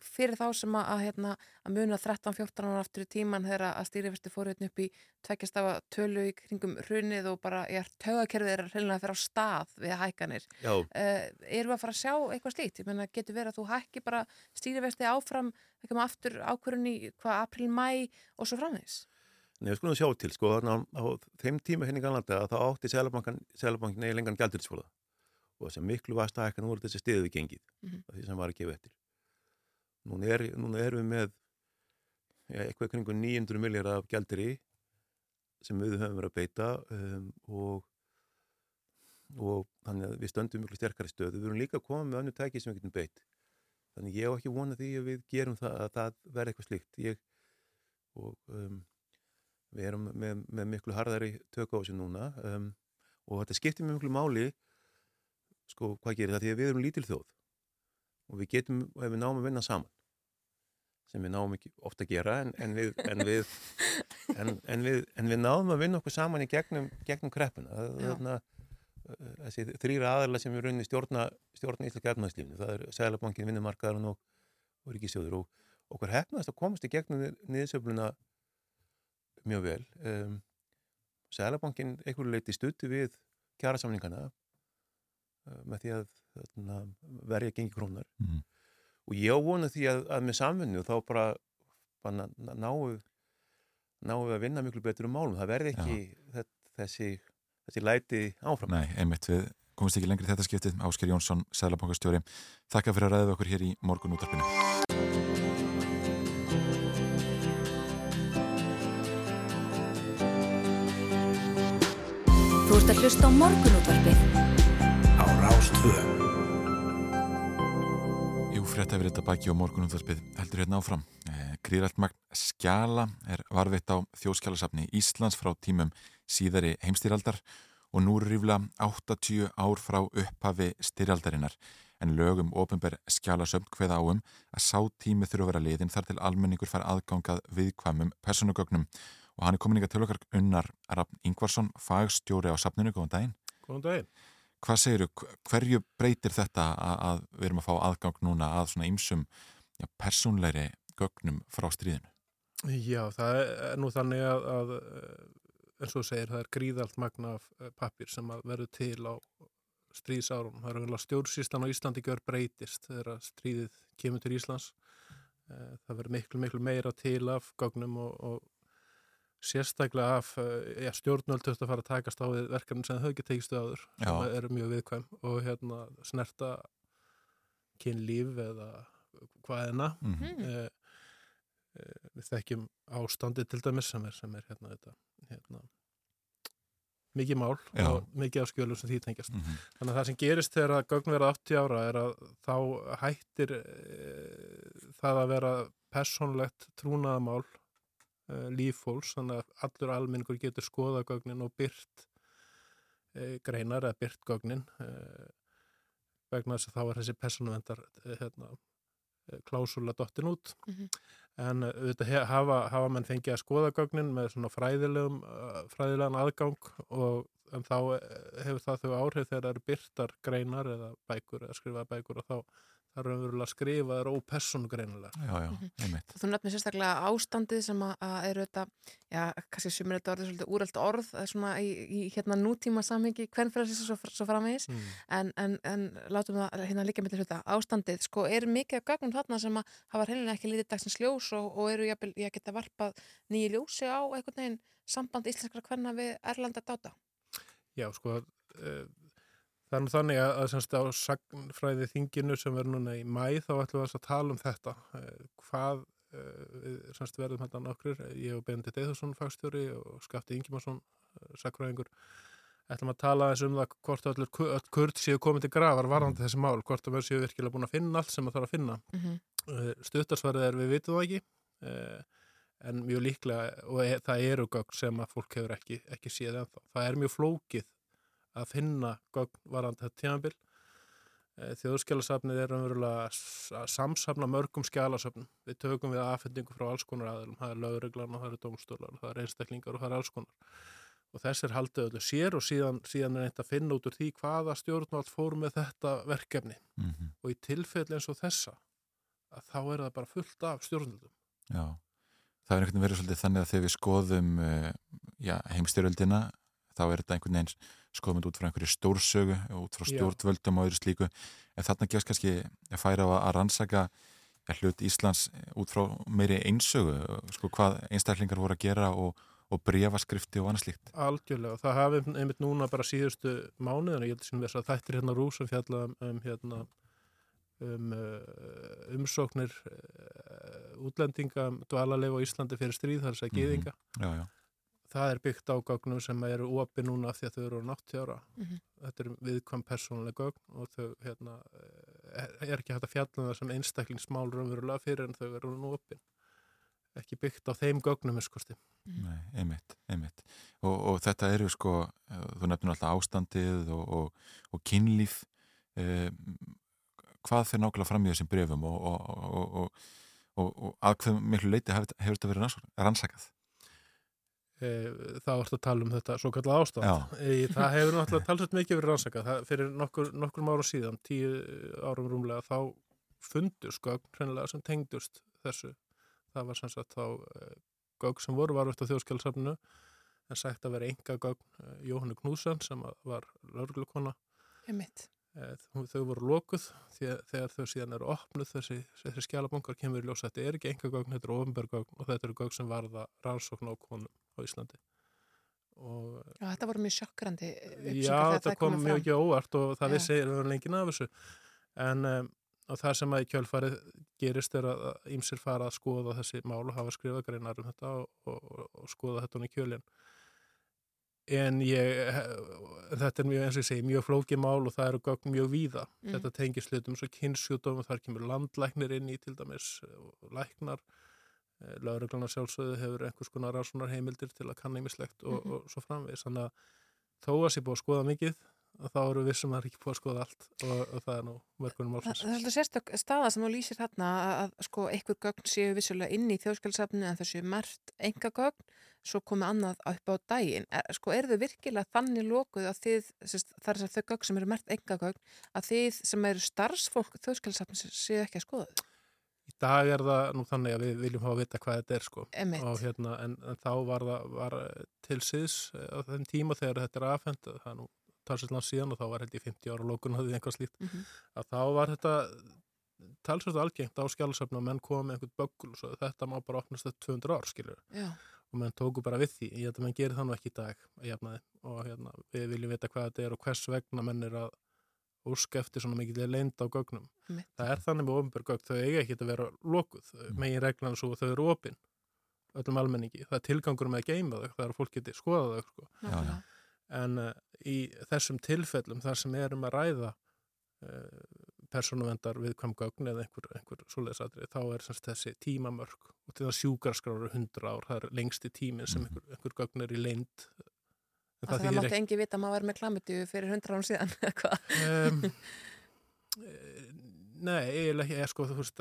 fyrir þá sem að, að, hérna, að muna 13-14 ára aftur í tíman þegar að stýrifesti fóru hérna upp í tveggjastafa tölu í kringum hrunið og bara er tögakerfið er að fyrir á stað við hækkanir. Uh, erum við að fara að sjá eitthvað slíkt? Ég menna, getur verið að þú hækki bara stýrifesti áfram, ekki maður aftur ákvörun í hvað, april, mæ og svo framvegis? Nei, við skulum sjá til, sko, þarna á þeim tíma henni galanda að þá átti Sælabankin eða lengan gældurisfóla og þess að miklu vasta hækkan voru þessi við gengið, Mhm. af því sem var að gefa eftir. Núna, er, núna erum við með ja, eitthvað kringu 900 miljardar af gældiri sem við höfum verið að beita um, og, og þannig að við stöndum miklu sterkari stöðu. Við erum líka að koma með önnu tæki sem við getum beitt. Þannig ég hef ekki vonað því að við gerum það að það verði eitthvað slíkt. Ég, og um, við erum með, með miklu harðari tök á þessu núna um, og þetta skiptir með miklu máli sko hvað gerir það? Því að við erum lítil þjóð og við getum, og ef við náum að vinna saman sem við náum ekki ofta að gera en, en, við, en, við, [laughs] en, en, við, en við náum að vinna okkur saman í gegnum, gegnum kreppuna. Þarna, uh, þessi þrýra aðalega sem við runni stjórna, stjórna íslenska efnæðslífni það er Sælabankin, vinnumarkaðarinn og, og ríkisjóður og okkur hefnaðist að komast í gegnum niðursöfluna mjög vel. Um, Sælabankin einhverju leiti stutti við kjarasamningana uh, með því að þarna, verja gengi krónar Mhm. og ég á vona því að, að með samvinnu þá bara, bara ná- náu náu við að vinna miklu betur um málum. Það verði ekki þetta, þessi, þessi læti áfram. Nei, einmitt, við komumst ekki lengri þetta skiptið. Ásker Jónsson, Sælabankastjóri Þakka fyrir að ræða okkur hér í morgun útarpinu ert að hlusta á morgunútvarpið á Rástvö. Jú, frétt hefur þetta baki á morgun útvarpið heldur hérna áfram. Eh, Gríðrætt magn skjala er varveitt á þjóðskjálasafni Íslands frá tímum síðari heimstýraldar og nú eru ríflega 80 ár frá upphafi styrjaldarinnar en lögum ofinber skjálasöfn hveða áum að sá tími þurfa að vera liðin þar til almenningur fær aðgangað viðkvæmum personugögnum og hann er komin ykkar til okkar unnar Rafn Ingvarsson, fagstjóri á safninu, góðan daginn. Góðan daginn. Hvað segir þú, hverju breytir þetta að, að við erum að fá aðgang núna að svona ymsum ja, persónleiri gögnum frá stríðinu? Já, það er nú þannig að, að eh, eins og þú segir, það er gríðalt magna af pappir sem verður til á stríðsárunum. Það er stjórnsýslan á Íslandi gjör breytist þegar stríðið kemur til Íslands. Eh, Það verður miklu, miklu meira til af gögnum og, og sérstaklega af eh, já, stjórnvöld þurft að fara að takast á við verkefni sem þau ekki tekistu áður sem eru mjög viðkvæm og hérna snerta kynlíf eða hvað enna Mhm. eh, eh, við þekkjum ástandi til dæmis sem er, sem er hérna, þetta, hérna mikið mál Já. og mikið af skjölum sem því tengjast Mhm. þannig að það sem gerist þegar að gögn vera 80 ára er að þá hættir e, það að vera persónlegt trúnaðamál e, líffólks, þannig að allur almenningur getur skoða gögnin og byrt e, greinar eða byrt gögnin e, vegna þess að þá er þessi persónuvendar e, hérna, klásula dottin út Mhm. en eh, auðvitað he- hafa, hafa menn fengið að skoða gögnin með svona fræðilegum fræðilegan aðgang og en þá eh, hefur það þau áhrif þegar það eru byrtar greinar eða bækur eða skrifaða bækur og þá það er raunverulega skrifaðar ópersonugreinilega. Já, já, einmitt. Þú nefnir sérstaklega ástandið sem að, eru þetta, já, kannski sumir þetta orðið svolítið úrelt orð, er svona í, í hérna nútíma samhengi, hvern fyrir þessi svo, svo framvegis, Mm. en, en, en látum það hérna líka með hluta. Ástandið, sko, er mikið af gögnum þarna sem að hafa reynilega ekki litið dagsins ljós og, og eru jafnvel, ég geta varpað nýju ljósi á einhvern veginn samband íslenskra hverna við Erlanda dáta. Já, sko, það nú þannig að, að semst á sagnfræði þinginu sem verður núna í mæ þá ætlum við að tala um þetta. Uh, hvað uh, við semst verðum þetta nokkur, ég og Benedikt Eithusson fagstjóri og Skafti Ingimarsson sagnfræðingur ætlum að tala eins um það hvort öll kurd séu komið til grafar varandi þessi mál, hvort að við séu virkilega búin að finna allt sem það þarf að finna. Mm -hmm. Stuttarsvarið er við vitum það ekki en mjög líklega og e það eru gögn sem að fólk hefur ekki, ekki séð ennþá. Það er mjög flókið að finna gögn varandi þetta tímabil Eh, Þjóðskjálasafnið er umverulega að samsafna mörgum skjálasafnum. Við tökum við aðfendingu frá alls konar aðilum. Það er lögreglan og það eru domstólar það er einstaklingar og það er alls konar. Og þess er haldið öllu sér og síðan, síðan er eitt að finna út úr því hvaða stjórnvald fór með þetta verkefni. Mm -hmm. Og í tilfelli eins og þessa, að þá er það bara fullt af stjórnvaldum. Já, það er einhvern veginn verið svolítið þannig að þegar við skoðum uh, já, heimstyröldina þá er þetta einhvern veginn skoðum út frá einhverju stórsögu út frá stjórnvöldum og öðru slíku. En þarna gefst kannski að færa á að rannsaka ja, hlut Íslands út frá meiri einsögu sko hvað einstaklingar voru að gera og, og breyfaskrifti og annað slíkt. Algjörlega, það hafi einmitt núna bara síðustu mánuðinu, ég held sem þess að þættir hérna rúsum fjalla um, um hérna um umsóknir útlendinga dvalarleif á Íslandi fyrir stríð, það er þess að geðinga mm -hmm. Já, já það er byggt á gögnum sem eru opi núna því að þau eru á náttjára mm -hmm. þetta er viðkvæm persónuleg gögn og þau hérna, er ekki hægt að fjalla um það sem einstaklingsmál raunverulega fyrir en þau eru nú opin. Ekki byggt á þeim gögnum skosti. Nei, einmitt, einmitt. Og, og þetta eru sko þú nefnir alltaf ástandið og, og, og kynlíf eh, hvað fyrir nákvæmlega fram í þessum brefum og að hvað miklu leiti hefur þetta verið rannsakað þá ertu að tala um þetta svo kallar ástand e, það hefur náttúrulega talsett mikið verið rannsakað. Fyrir nokkur, nokkur ára síðan tíu árum rúmlega þá fundust gögn hreinlega sem tengdust þessu. Það var sem sagt þá e, gögn sem voru varvist á þjóðskjálfsafninu en sagt að vera enga gögn Jóhannu Knússon sem var lörglukona þau voru lókuð þegar þau síðan eru opnuð þessi, þessi skjálabungar kemur í ljós þetta er ekki enga gögn, þetta er ofinbergögn og þetta eru gögn sem varða rannsókn á konum á Íslandi. Og, Já, þetta voru mjög sjokkrandi Já, þetta kom mjög ekki óvart og það vissi lengið af þessu. En um, það sem að í kjölfarið gerist er að ímsir fara að skoða þessi mál og hafa skrifað greinar um þetta og, og, og skoða þetta í kjölinn. En ég, þetta er mjög eins og ég segi, mjög flókið mál og það eru gögn mjög víða. Mm. Þetta tengir slutum svo kynnsjúdóma, þar kemur landlæknir inn í til dæmis læknar, lauruglanar sjálfsögðu hefur einhvers konar rásunar heimildir til að kanna ímislegt og, mm -hmm. og svo framvegis. Þannig að þó að sé búið að skoða mikið og þá eru við sem er ekki búið að skoða allt og, og það er nú verkunum málsins. Það er alltaf sérstök staða sem þú lýsir hérna að sko einhver gögn séu vissulega inn í þjóðskjálfsafninu en það séu mert enga gögn svo komið annað upp á daginn. Er, sko er þau virkilega þannig lókuð að þið, það er þau gögn sem eru mert enga gögn, að þið sem eru starfsfólk þjóðskjálfsafninu séu ekki að skoða þau? Í dag er það nú þannig að við viljum hafa að vita hvað þetta er sko og, hérna, en, en þá var það var til síðs á þenn tíma þegar þetta er aðfend það nú talsveit langt síðan og þá var held ég 50 ára lókun hafið einhvað slíkt mm -hmm. að þá var þetta talsveit algengt á skjálfsöfna og menn komið einhvern böggul og þetta má bara opnast þetta 200 ár skilur Já. og menn tóku bara við því ég held að menn gerir það nú ekki í dag og hérna, við viljum vita hvað þetta er og hvers vegna menn er að úrska eftir svona mikið leind á gögnum Mitt. það er þannig með ofinbjörgögn, þau eiga ekki að vera lókuð, Mm. megin reglan svo þau eru opinn öllum almenningi, það er tilgangur með að geima þau, það er að fólk geti skoða þau sko. Já, já. en uh, í þessum tilfellum þar sem erum að ræða uh, persónuvendar viðkvæm gögn eða einhver, einhver svoleiðsadri, þá er semst þessi tímamörk og til það sjúkarskráru 100 ár, það er lengsti tímin sem einhver, einhver gögn er í leind Það, það mátti engi vita að maður verið með klamitu fyrir 100 án síðan, [laughs] um, Nei, eiginlega ekki, sko, þú veist,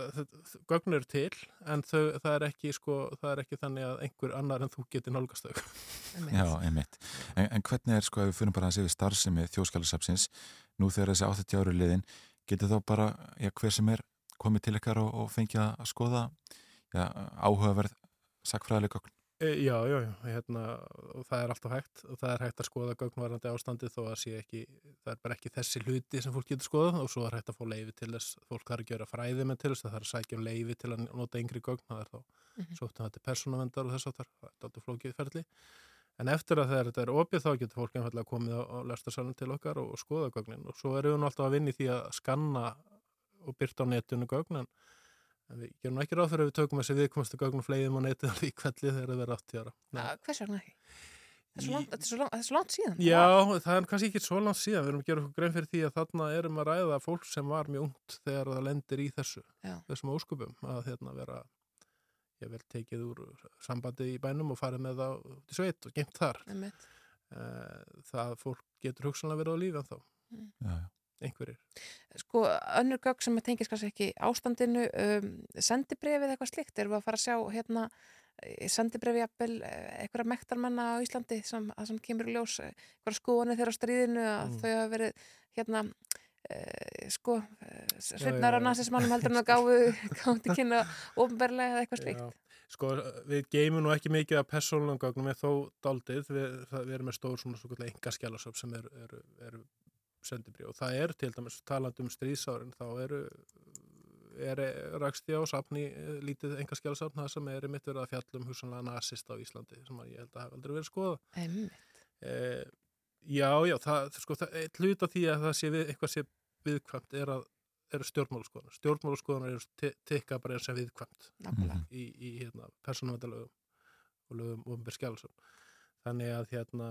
gögn eru til, en þau, það, er ekki, sko, það er ekki þannig að einhver annar en þú getur nálgast þau. Já, einmitt. En, en hvernig er, sko, ef við fyrir bara að segja starfsemi þjóðskjálusapsins, nú þegar þessi 80 ári liðin, getur þá bara, já, hver sem er komið til ykkar og, og fengið að skoða já, áhugaverð sakfræðileg gögn? E, já, já, já, hérna, það er alltaf hægt og það er hægt að skoða gögnvarandi ástandi þó að sé ekki, það er bara ekki þessi hluti sem fólk getur skoðað og svo er hægt að fá leiði til þess, fólk þarf að gera fræði með til þess, það þarf að sækja um leiði til að nota yngri gögn, það er þá mm -hmm. sóttum þetta persónavendar og þess aftar, það er alltaf flókið ferli, en eftir að þegar þetta er opið þá getur fólk einfallega komið á, lestarsalun til okkar og, og skoða gögnin og svo erum við alltaf að vinni því að skanna og byrta á netinu gögn en við gerum ekki ráð fyrir að við tökum þessi viðkomastu gögnum fleiðum á netið alveg í kvelli þegar það verður 80 ára. Hvers vegna ekki? Þetta er svo langt, langt síðan. Já, það er kannski ekki svo langt síðan. Við erum að gera okkur grein fyrir því að þarna erum að ræða fólk sem var mjög ungt þegar það lendir í þessu, Já. þessum óskupum, að hérna vera, ég vel tekið úr sambandi í bænum og farið með það út í sveit og gemt þar. Einmitt. Það fólk getur hugsanlega verið á lífi en þá. Já, einhverjir. Sko, önnur gögg sem tengis kannski ekki ástandinu, um, sendibrefið eitthvað slikt, erum við að fara að sjá hérna sendibrefið jafnvel eh, einhverja mektarmanna á Íslandi sem, sem kemur í ljós, eh, einhverja skoðanir þeirra á stríðinu að Mm. þau hafa verið hérna Uh, sko, uh, hrifnar á já. nasismannum heldur en [laughs] að gáfu gáði kynna ofnberlega eða eitthvað slíkt Já, sko, við geymum nú ekki mikið af persónulegum gögnum, við þó daldið, við, það, við erum með stór svona svo kallar enga skjálasöf sem eru, eru, eru sendibrí og það er til dæmis talandi um stríðsárin, þá eru er ræksti á safni lítið enga skjálasafn það sem er mitt verið að fjallum hugsanlega nasist á Íslandi sem að ég held að hafa aldrei verið skoða Einmitt. eh, Já, já, það, sko, það, eitt hlut af því að það sé við, eitthvað sé viðkvæmt er að eru stjórnmálaskoðanar. Stjórnmálaskoðanar eru te- tekka bara eins og viðkvæmt Nákvæmlega. í, í hérna, persónumvendalögum og lögum ofnbyr skjálasum. Þannig að hérna,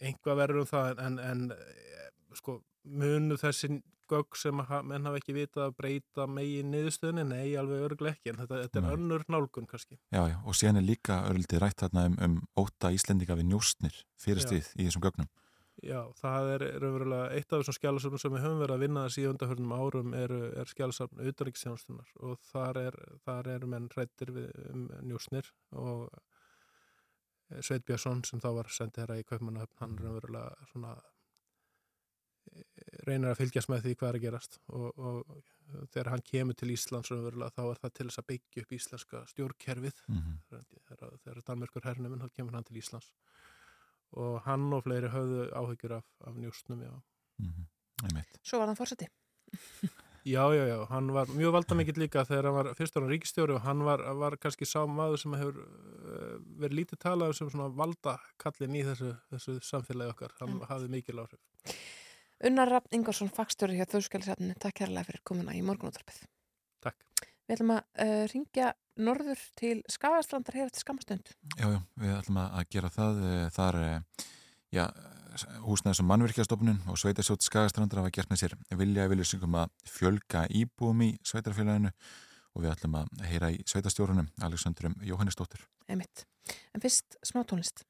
einhvað verður um það en, en eh, sko, munu þessi gögg sem menn hafa ekki vitað að breyta megin niðurstöðunni, nei, alveg örglega ekki, en þetta, þetta er önnur nálgun kannski. Já, já, og síðan er líka örlítið rætt þarna um, um óta Íslendinga við njóstnir fyrir Já. stríð í þessum gögnum. Já, það er raunverulega eitt af þessum skjálasöfnum sem við höfum verið að vinna þessi í undarhörnum árum er, er skjálasöfn utanriksjónstunar og þar er, þar er menn hrættir við um, njósnir og Sveit Björnsson sem þá var sendið herra í Kaupmannahöfn, hann raunverulega svona eh, reynir að fylgjast með því hvað er að gerast og, og þegar hann kemur til Íslands þá er það til þess að byggja upp íslenska stjórnkerfið Mhm. þegar, þegar Danmerkur hernuminn þá kemur hann til Íslands og hann og fleiri höfðu áhyggjur af, af njústnum, já. Mhm. Einmitt. Svo var það fórseti. [laughs] Já, já, já, hann var mjög valdamikill líka þegar hann var fyrst ára ríkistjóri og hann var, var kannski sá maður sem hefur uh, verið lítið talað um sem svona valdakallin í þessu, þessu samfélagi okkar. Hann Einmitt. hafði mikil áhrif. Unnar Rapp Ingarsson, fagstjóri hjá Þjóðskjálisafninu, takk kærlega fyrir komuna í morgunúttarpið. Takk. Við ætlum að uh, ringja norður til Skagastrandar hér eftir skamastund. Já, já, við ætlum að að gera það. eh, Þar, eh, já, húsnæðis og mannvirkjastofnun og Sveitasjótt Skagastrandar hafa gert með sér vilja viljusingum að fjölga íbúum í Sveitarfélaginu og við ætlum að heyra í Sveitastjórunum Aleksandrum Jóhannesdóttur. Einmitt. En fyrst smá tónlist.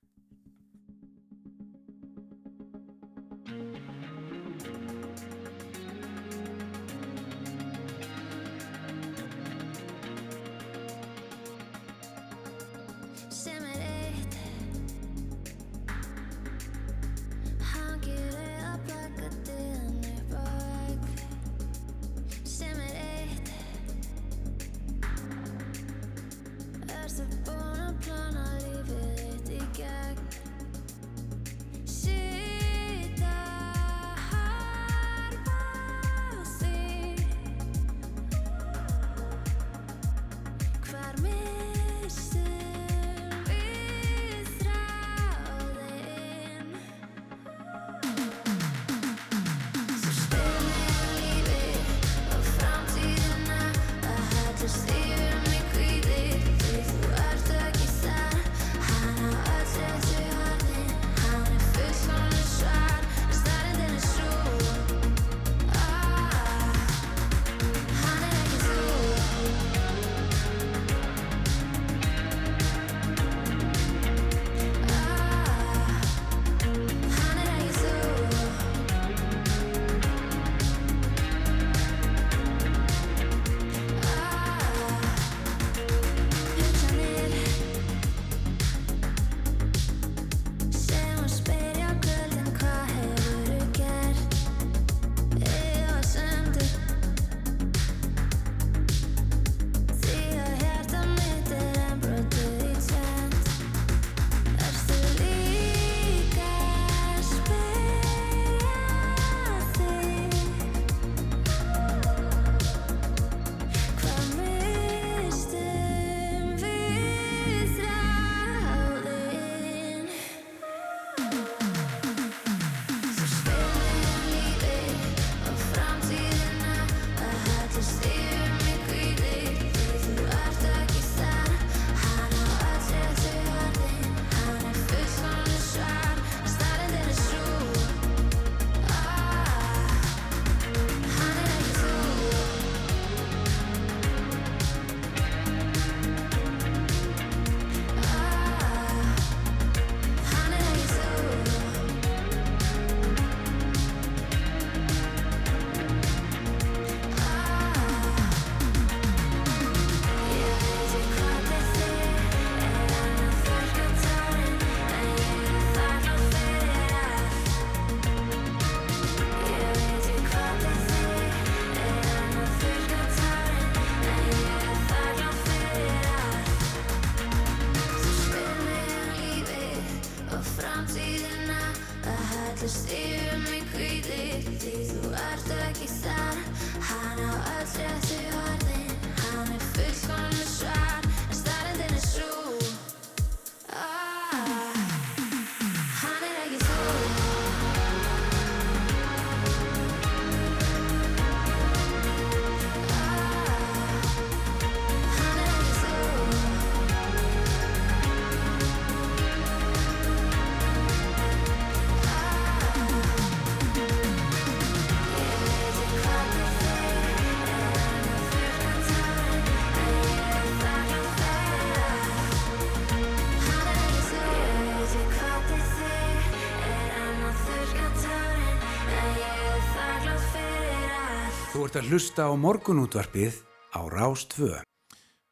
Að hlusta á morgunútvarpið á Rástvö.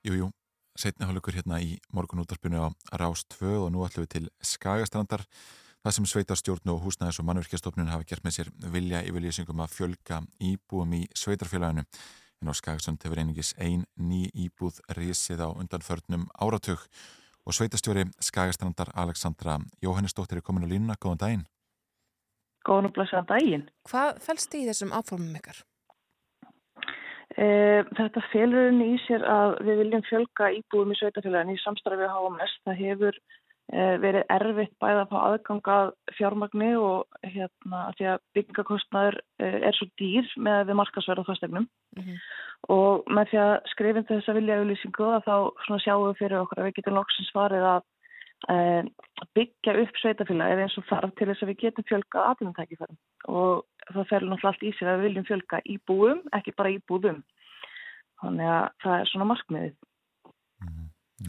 Jú, jú, setni hálfleikur hérna í morgunúttarpinu á Rás 2 og nú ætlum við til Skagastrandar það sem sveitarstjórn og húsnæðis og mannverkjastofnun hafa gert með sér vilja yfirlýsingum að fjölga íbúum í sveitarfélaginu en á Skagastrand hefur einingis ein ný íbúð risið á undanförnum áratug og sveitarstjóri Skagastrandar Alexandra Jóhannesdóttir er komin á línuna, góðan daginn Góðan og blessaðan daginn. Hvað fælst í þessum áformum ykkar? E, þetta felurinn í sér að við viljum fjölga íbúðum í sveitafélagin í samstarfi við HMS. Það hefur e, verið erfitt bæða að fá aðganga fjármagni og hérna að því að byggingakostnaður e, er svo dýr með við markasverð á fastegnum og með því að skrifin til þess að vilja auðlýsingu að þá sjáum við fyrir okkur að við getum loksins farið að byggja upp sveitafélagið eins og þarf til þess að við getum fjölga aðlumtækifærum og það fer náttúrulega allt í sig að við viljum fjölga íbúum, ekki bara íbúðum. Þannig að það er svona markmiðið.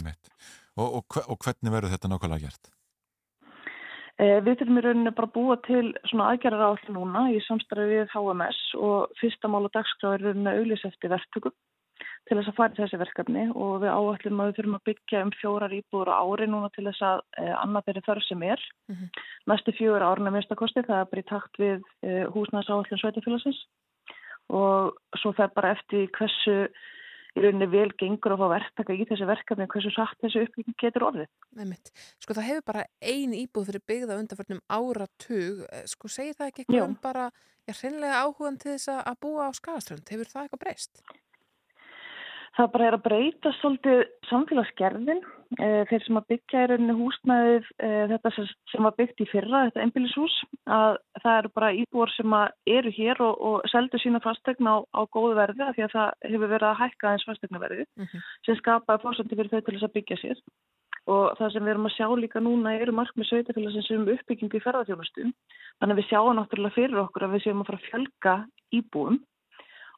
Veit. Og, og, og hvernig verður þetta nákvæmlega gert? Eh, Við þurfum í rauninni bara að búa til svona aðgerðar áall núna í samstarfi við HMS og fyrsta mál og dagskrá er í rauninni að auðlýsa eftir verktökum til þess að fara í þessi verkefni og við áallum að við þurfum að byggja um fjórar íbúður á ári núna til þess að eh, annað þeirri þörf sem er. Næstu fjögur árna minnstakosti það er bara í takt við eh, húsnæðsáallum sveitafélagsins og svo fer bara eftir hversu í rauninni vel gengur að fá verktaka í þessi verkefni hversu satt þessi uppbygging getur orðið. Nefnitt. Sko það hefur bara ein íbúð fyrir byggða undanförnum áratug. Eh, Sko segir það ekki Já. um bara, já, hreinlega áhugan til þess að- búa á Skagaströnd? Hefur það eitthvað breyst? Það bara er að breyta svolítið samfélagsgerðin. Eh, Þeir sem að byggja í rauninni húsnæðið, eh, þetta sem- sem var byggt í fyrra, þetta einbýlishús, að það eru bara íbúar sem eru hér og, og seldu sína fastegna á, á góðu verði af því að það hefur verið að hækka eins fastegnaverði sem skapaði fórsandi fyrir þau til þess að byggja sér. Og það sem við erum að sjá líka núna eru markmið sveitafélagsins um uppbyggingu í ferðarþjónustum. Þannig að við sjáum náttúrulega fyrir okkur að við séum að fara að fjölga íbúum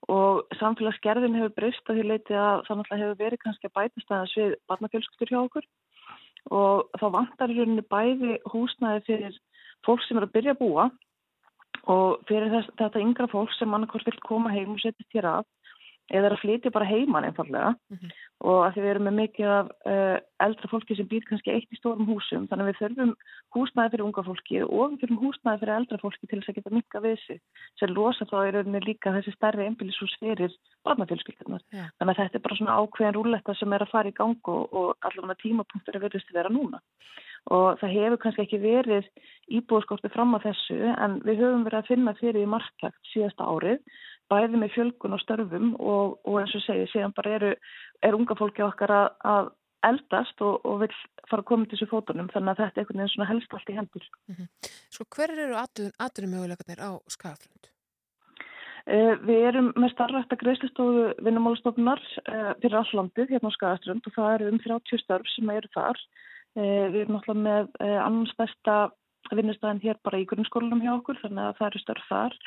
og samfélagsgerðin hefur breyst að því leiti að það náttúrulega hefur verið kannski að bætast aðeins við barnafjölskyldur hjá okkur. Og þá vantar í rauninni bæði húsnæði fyrir fólk sem er að byrja að búa og fyrir þess, þetta yngra fólk sem annarkort vil koma heim og setjast hér að eða að flytja bara heiman einfallega og að því við erum með mikið af uh, eldra fólki sem býr kannski eitt í stórum húsum þannig að við þurfum húsnæði fyrir unga fólki og við þurfum húsnæði fyrir eldra fólki til þess að geta mikka við sig sem losa þá í rauninni líka þessi stærri einbýlishús fyrir barnafjölskyldunar Já. þannig að þetta er bara svona ákveðin rúlletta sem er að fara í gang og, og allavega tímapunktur er verðist að vera núna. Og það hefur kannski ekki verið íbúðskorti fram að þessu en við höfum verið að finna fyrir í marktakt síðasta árið bæði með fjölgun og störfum og, og eins og segi, síðan bara eru, er unga fólki okkar að, að eldast og, og vil fara að koma til þessu fótunum þannig að þetta er einhvern veginn svona helst allt í hendur. Sko hver eru aðtunum möguleikarnir á Skagaströnd? Uh, við erum með starfrækta greiðslistofu vinnumálastofnar uh, fyrir all landið hérna á Skagaströnd og það eru um 30 störf sem eru þar. Uh, við erum náttúrulega með annars besta vinnustæðin hér bara í grunnskólanum hjá okkur þannig að það eru störf þar.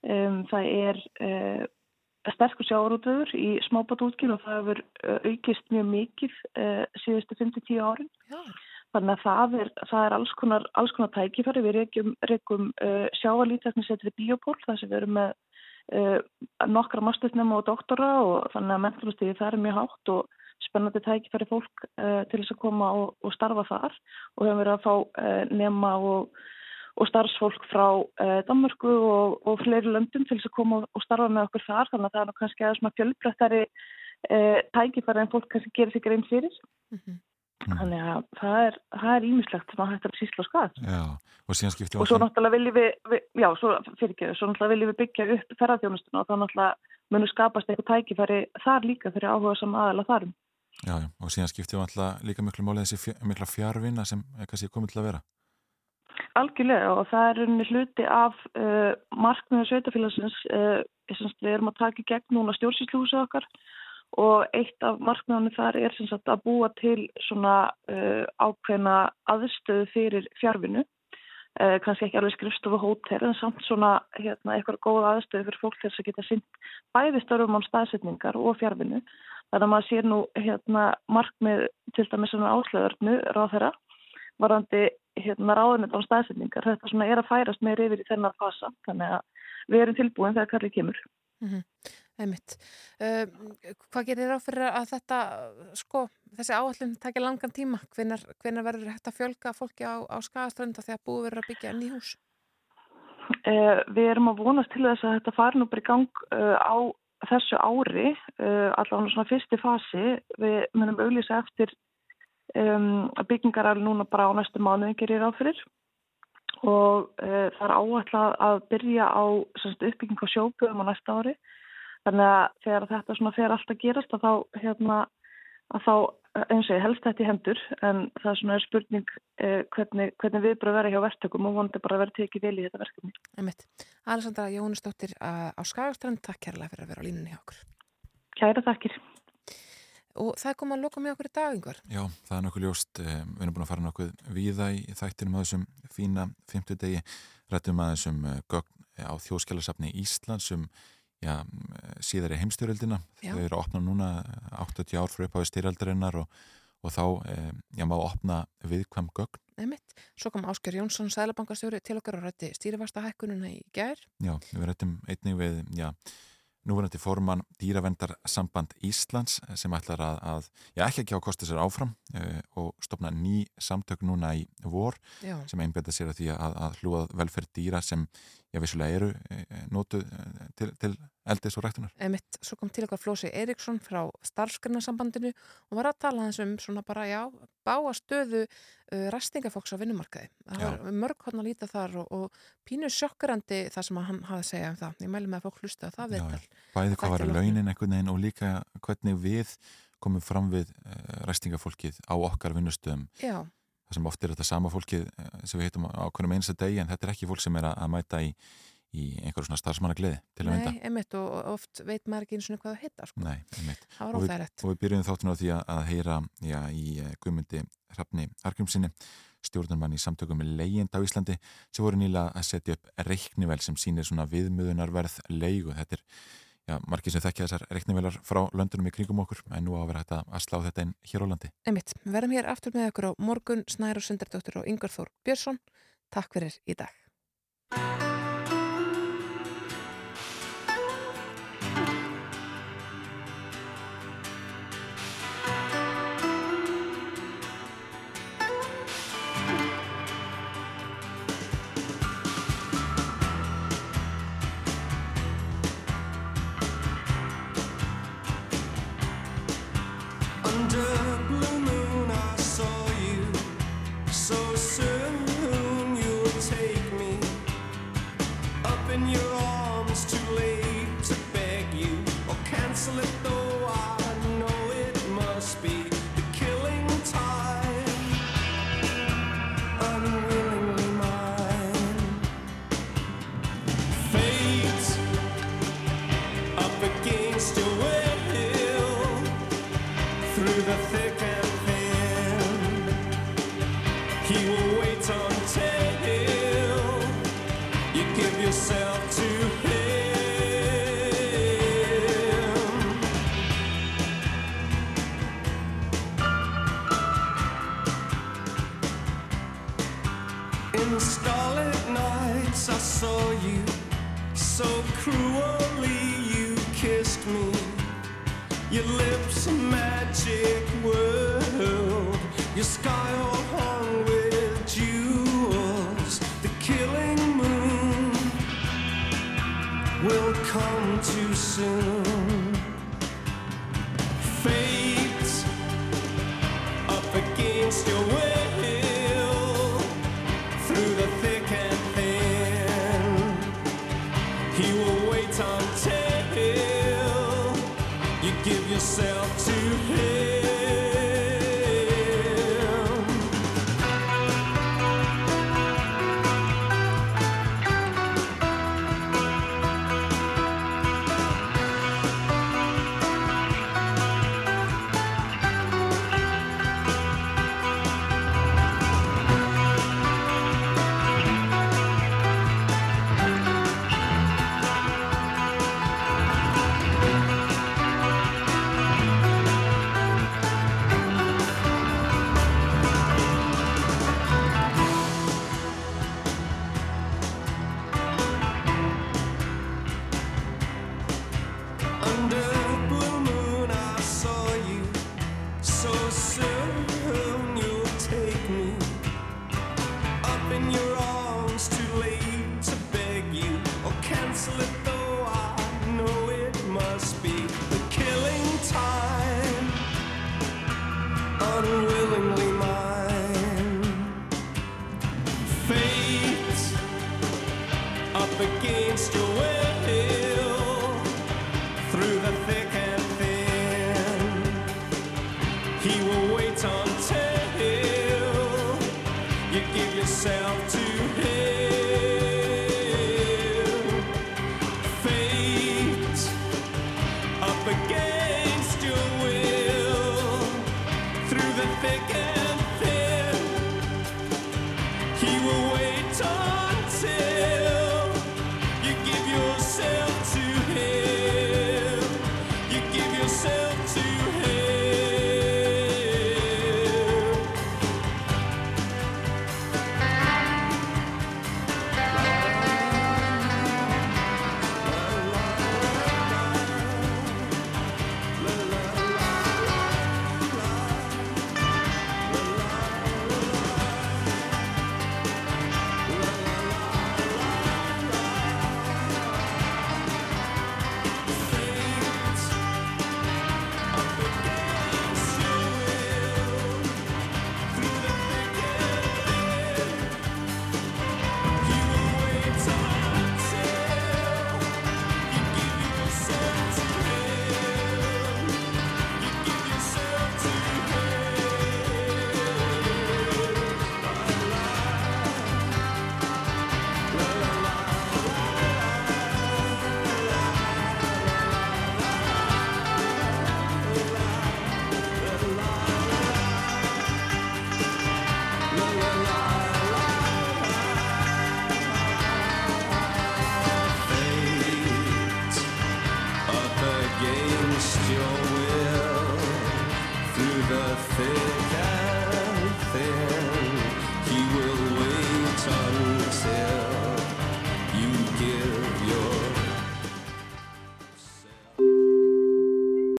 Um, það er uh, sterkur sjávarútvöður í smábátútgjur og það hefur uh, aukist mjög mikið uh, síðustu 5-10 árin. Já. Þannig að það er, það er alls konar, alls konar tækifæri. Við reykjum, reykjum uh, sjávarlíteknisetri biopól þar sem við erum með uh, nokkra mastertnema og doktora og þannig að menturastíði það er mjög hátt og spennandi tækifæri fólk uh, til þess að koma og, og starfa þar og höfum verið að fá nema og, og starfsfólk frá uh, Danmörku og, og fleiri löndum til þess að koma og starfa með okkur þar þannig að það er nú kannski aðeins svona fjölbrettari uh, tækifæri en fólk kannski gerir sig grein fyrir. Þannig að það er, það er ímislegt sem að hægt að sísla. Já, og Og svo náttúrulega viljum við, við já, svo fyrir ekki, svo náttúrulega viljum við byggja upp ferðarþjónustuna og þá náttúrulega munum skapast eitthvað tækifæri þar líka fyrir áhuga sem aðala þarum. Já, já, og síðan skiptum við alltaf líka miklu málið þessi fjárvinna sem er kannski komið til að vera. Algjörlega og það er unni hluti af uh, markmiðu sveitafélagsins uh, við erum að taka í gegn núna stjórnsýsluhúsið okkar og eitt af markmiðanum þar er sagt að búa til svona uh, ákveðna aðstöðu fyrir fjárvinu uh, kannski ekki alveg skrifstofu hótel en samt svona hérna, eitthvað góð aðstöðu fyrir fólk þess að geta sýnt bæði störfum án staðsetningar og fjárvinu þannig að maður sér nú hérna, markmið til dæmis svona áslöðurnu ráð þeirra varandi hérna, ráðunit án staðsetningar þetta svona er að færast meir yfir í þennan fasa þannig að við erum tilbúin þegar kallið kemur Mm -hmm. Einmitt. Uh, hvað gerir á fyrir að þetta, sko, þessi áallin takja langan tíma? Hvenar, hvenar verður að fjölga fólki á, á skagaströnda þegar búið verður að byggja ný hús? Uh, við erum að vonast til þess að þetta fari nú bara í gang uh, á þessu ári, allavega svona fyrsti fasi. Við munum auðvisa eftir um, byggingaræli núna bara á næstu mánuði gerir á fyrir og það er áallega að byrja á semst, uppbygging á sjópöðum á næsta ári Þannig að þegar þetta svona fer allt að gerast að þá, hérna, að þá eins og ég helst þetta í hendur en það er svona spurning eh, hvernig, hvernig við bara verðum hjá verktökum og vonandi bara verður tekið vel í þetta verkefni. Alessandra Jónusdóttir á Skagastrand, takk kærlega fyrir að vera á línunni hjá okkur. Kæra takkir. Og það kom að loka með okkur í dag, yngvar. Já, það er nokkuð ljóst. Við erum búin að fara nokkuð víða í þættinum að þessum fína fymtudegi. Rættum að þessum gögn á þjóðskjálasafni Íslands um já, síðar í heimstyrjöldina. Þau eru að opna núna 80 ár fyrir upphafi styrjaldarinnar og, og þá já, má opna viðkvæm gögn. Nefnitt. Svo kom Ásker Jónsson, sælabankastjóri til okkar og rætti stýrifasta hækkununa í gær. Já, við rættum einnig við, já, núverandi forman Dýravendar samband Íslands sem ætlar að, að já, ekki ekki á kosti sér áfram uh, og stopna ný samtök núna í vor Já. sem einbeta sér að því að, að hlúað velferð dýra sem, já, vissulega eru uh, nótuð uh, til, til eldis og ræktunar. Emitt, svo kom til okkar Flósi Eriksson frá starfsgrunarsambandinu og var að tala þess um svona bara, já, báa stöðu uh, restingafóks á vinnumarkaði. Það Já. var mörg hodn að líta þar og, og pínu sjokkrandi það sem að hann hafi að segja um það. Ég mælu með að fólk hlusta á það Já, viðtal. Bæði hvað var launin einhvern veginn og líka hvernig við komum fram við uh, ræstingafólkið á okkar vinnustöðum. Já, Það sem oft er þetta sama fólkið uh, sem við heitum á hvernig einsta degi en þetta er ekki fólk sem er að, að mæta í, í einhverjum svona starfsmannagliði til að mynda. nei, emitt og og oft veit maður ekki eins og hvað það heita, sko. Nei, einmitt. Það var Og óþægilegt. og við byrjum þáttinu á því að, að heyra já, í uh, Guðmundi Hrafni Argrímsinni, stjórnarmann í samtökum með leigind á Íslandi, sem voru nýla að setja upp reiknivel sem sýnir svona viðmöðunarverð leigu. Þetta er, já, margir sem þekkja þessar reiknivelar frá löndunum í kringum okkur, en nú á að vera hægt að slá þetta inn hér á landi. Við verðum hér aftur með okkur á morgun, Snæru Sundardóttir og Yngvar Þór Björnsson. Takk fyrir í dag. Your lips a magic world. Your sky all hung with jewels. The killing moon will come too soon. Fate's up against your will through the. myself to him.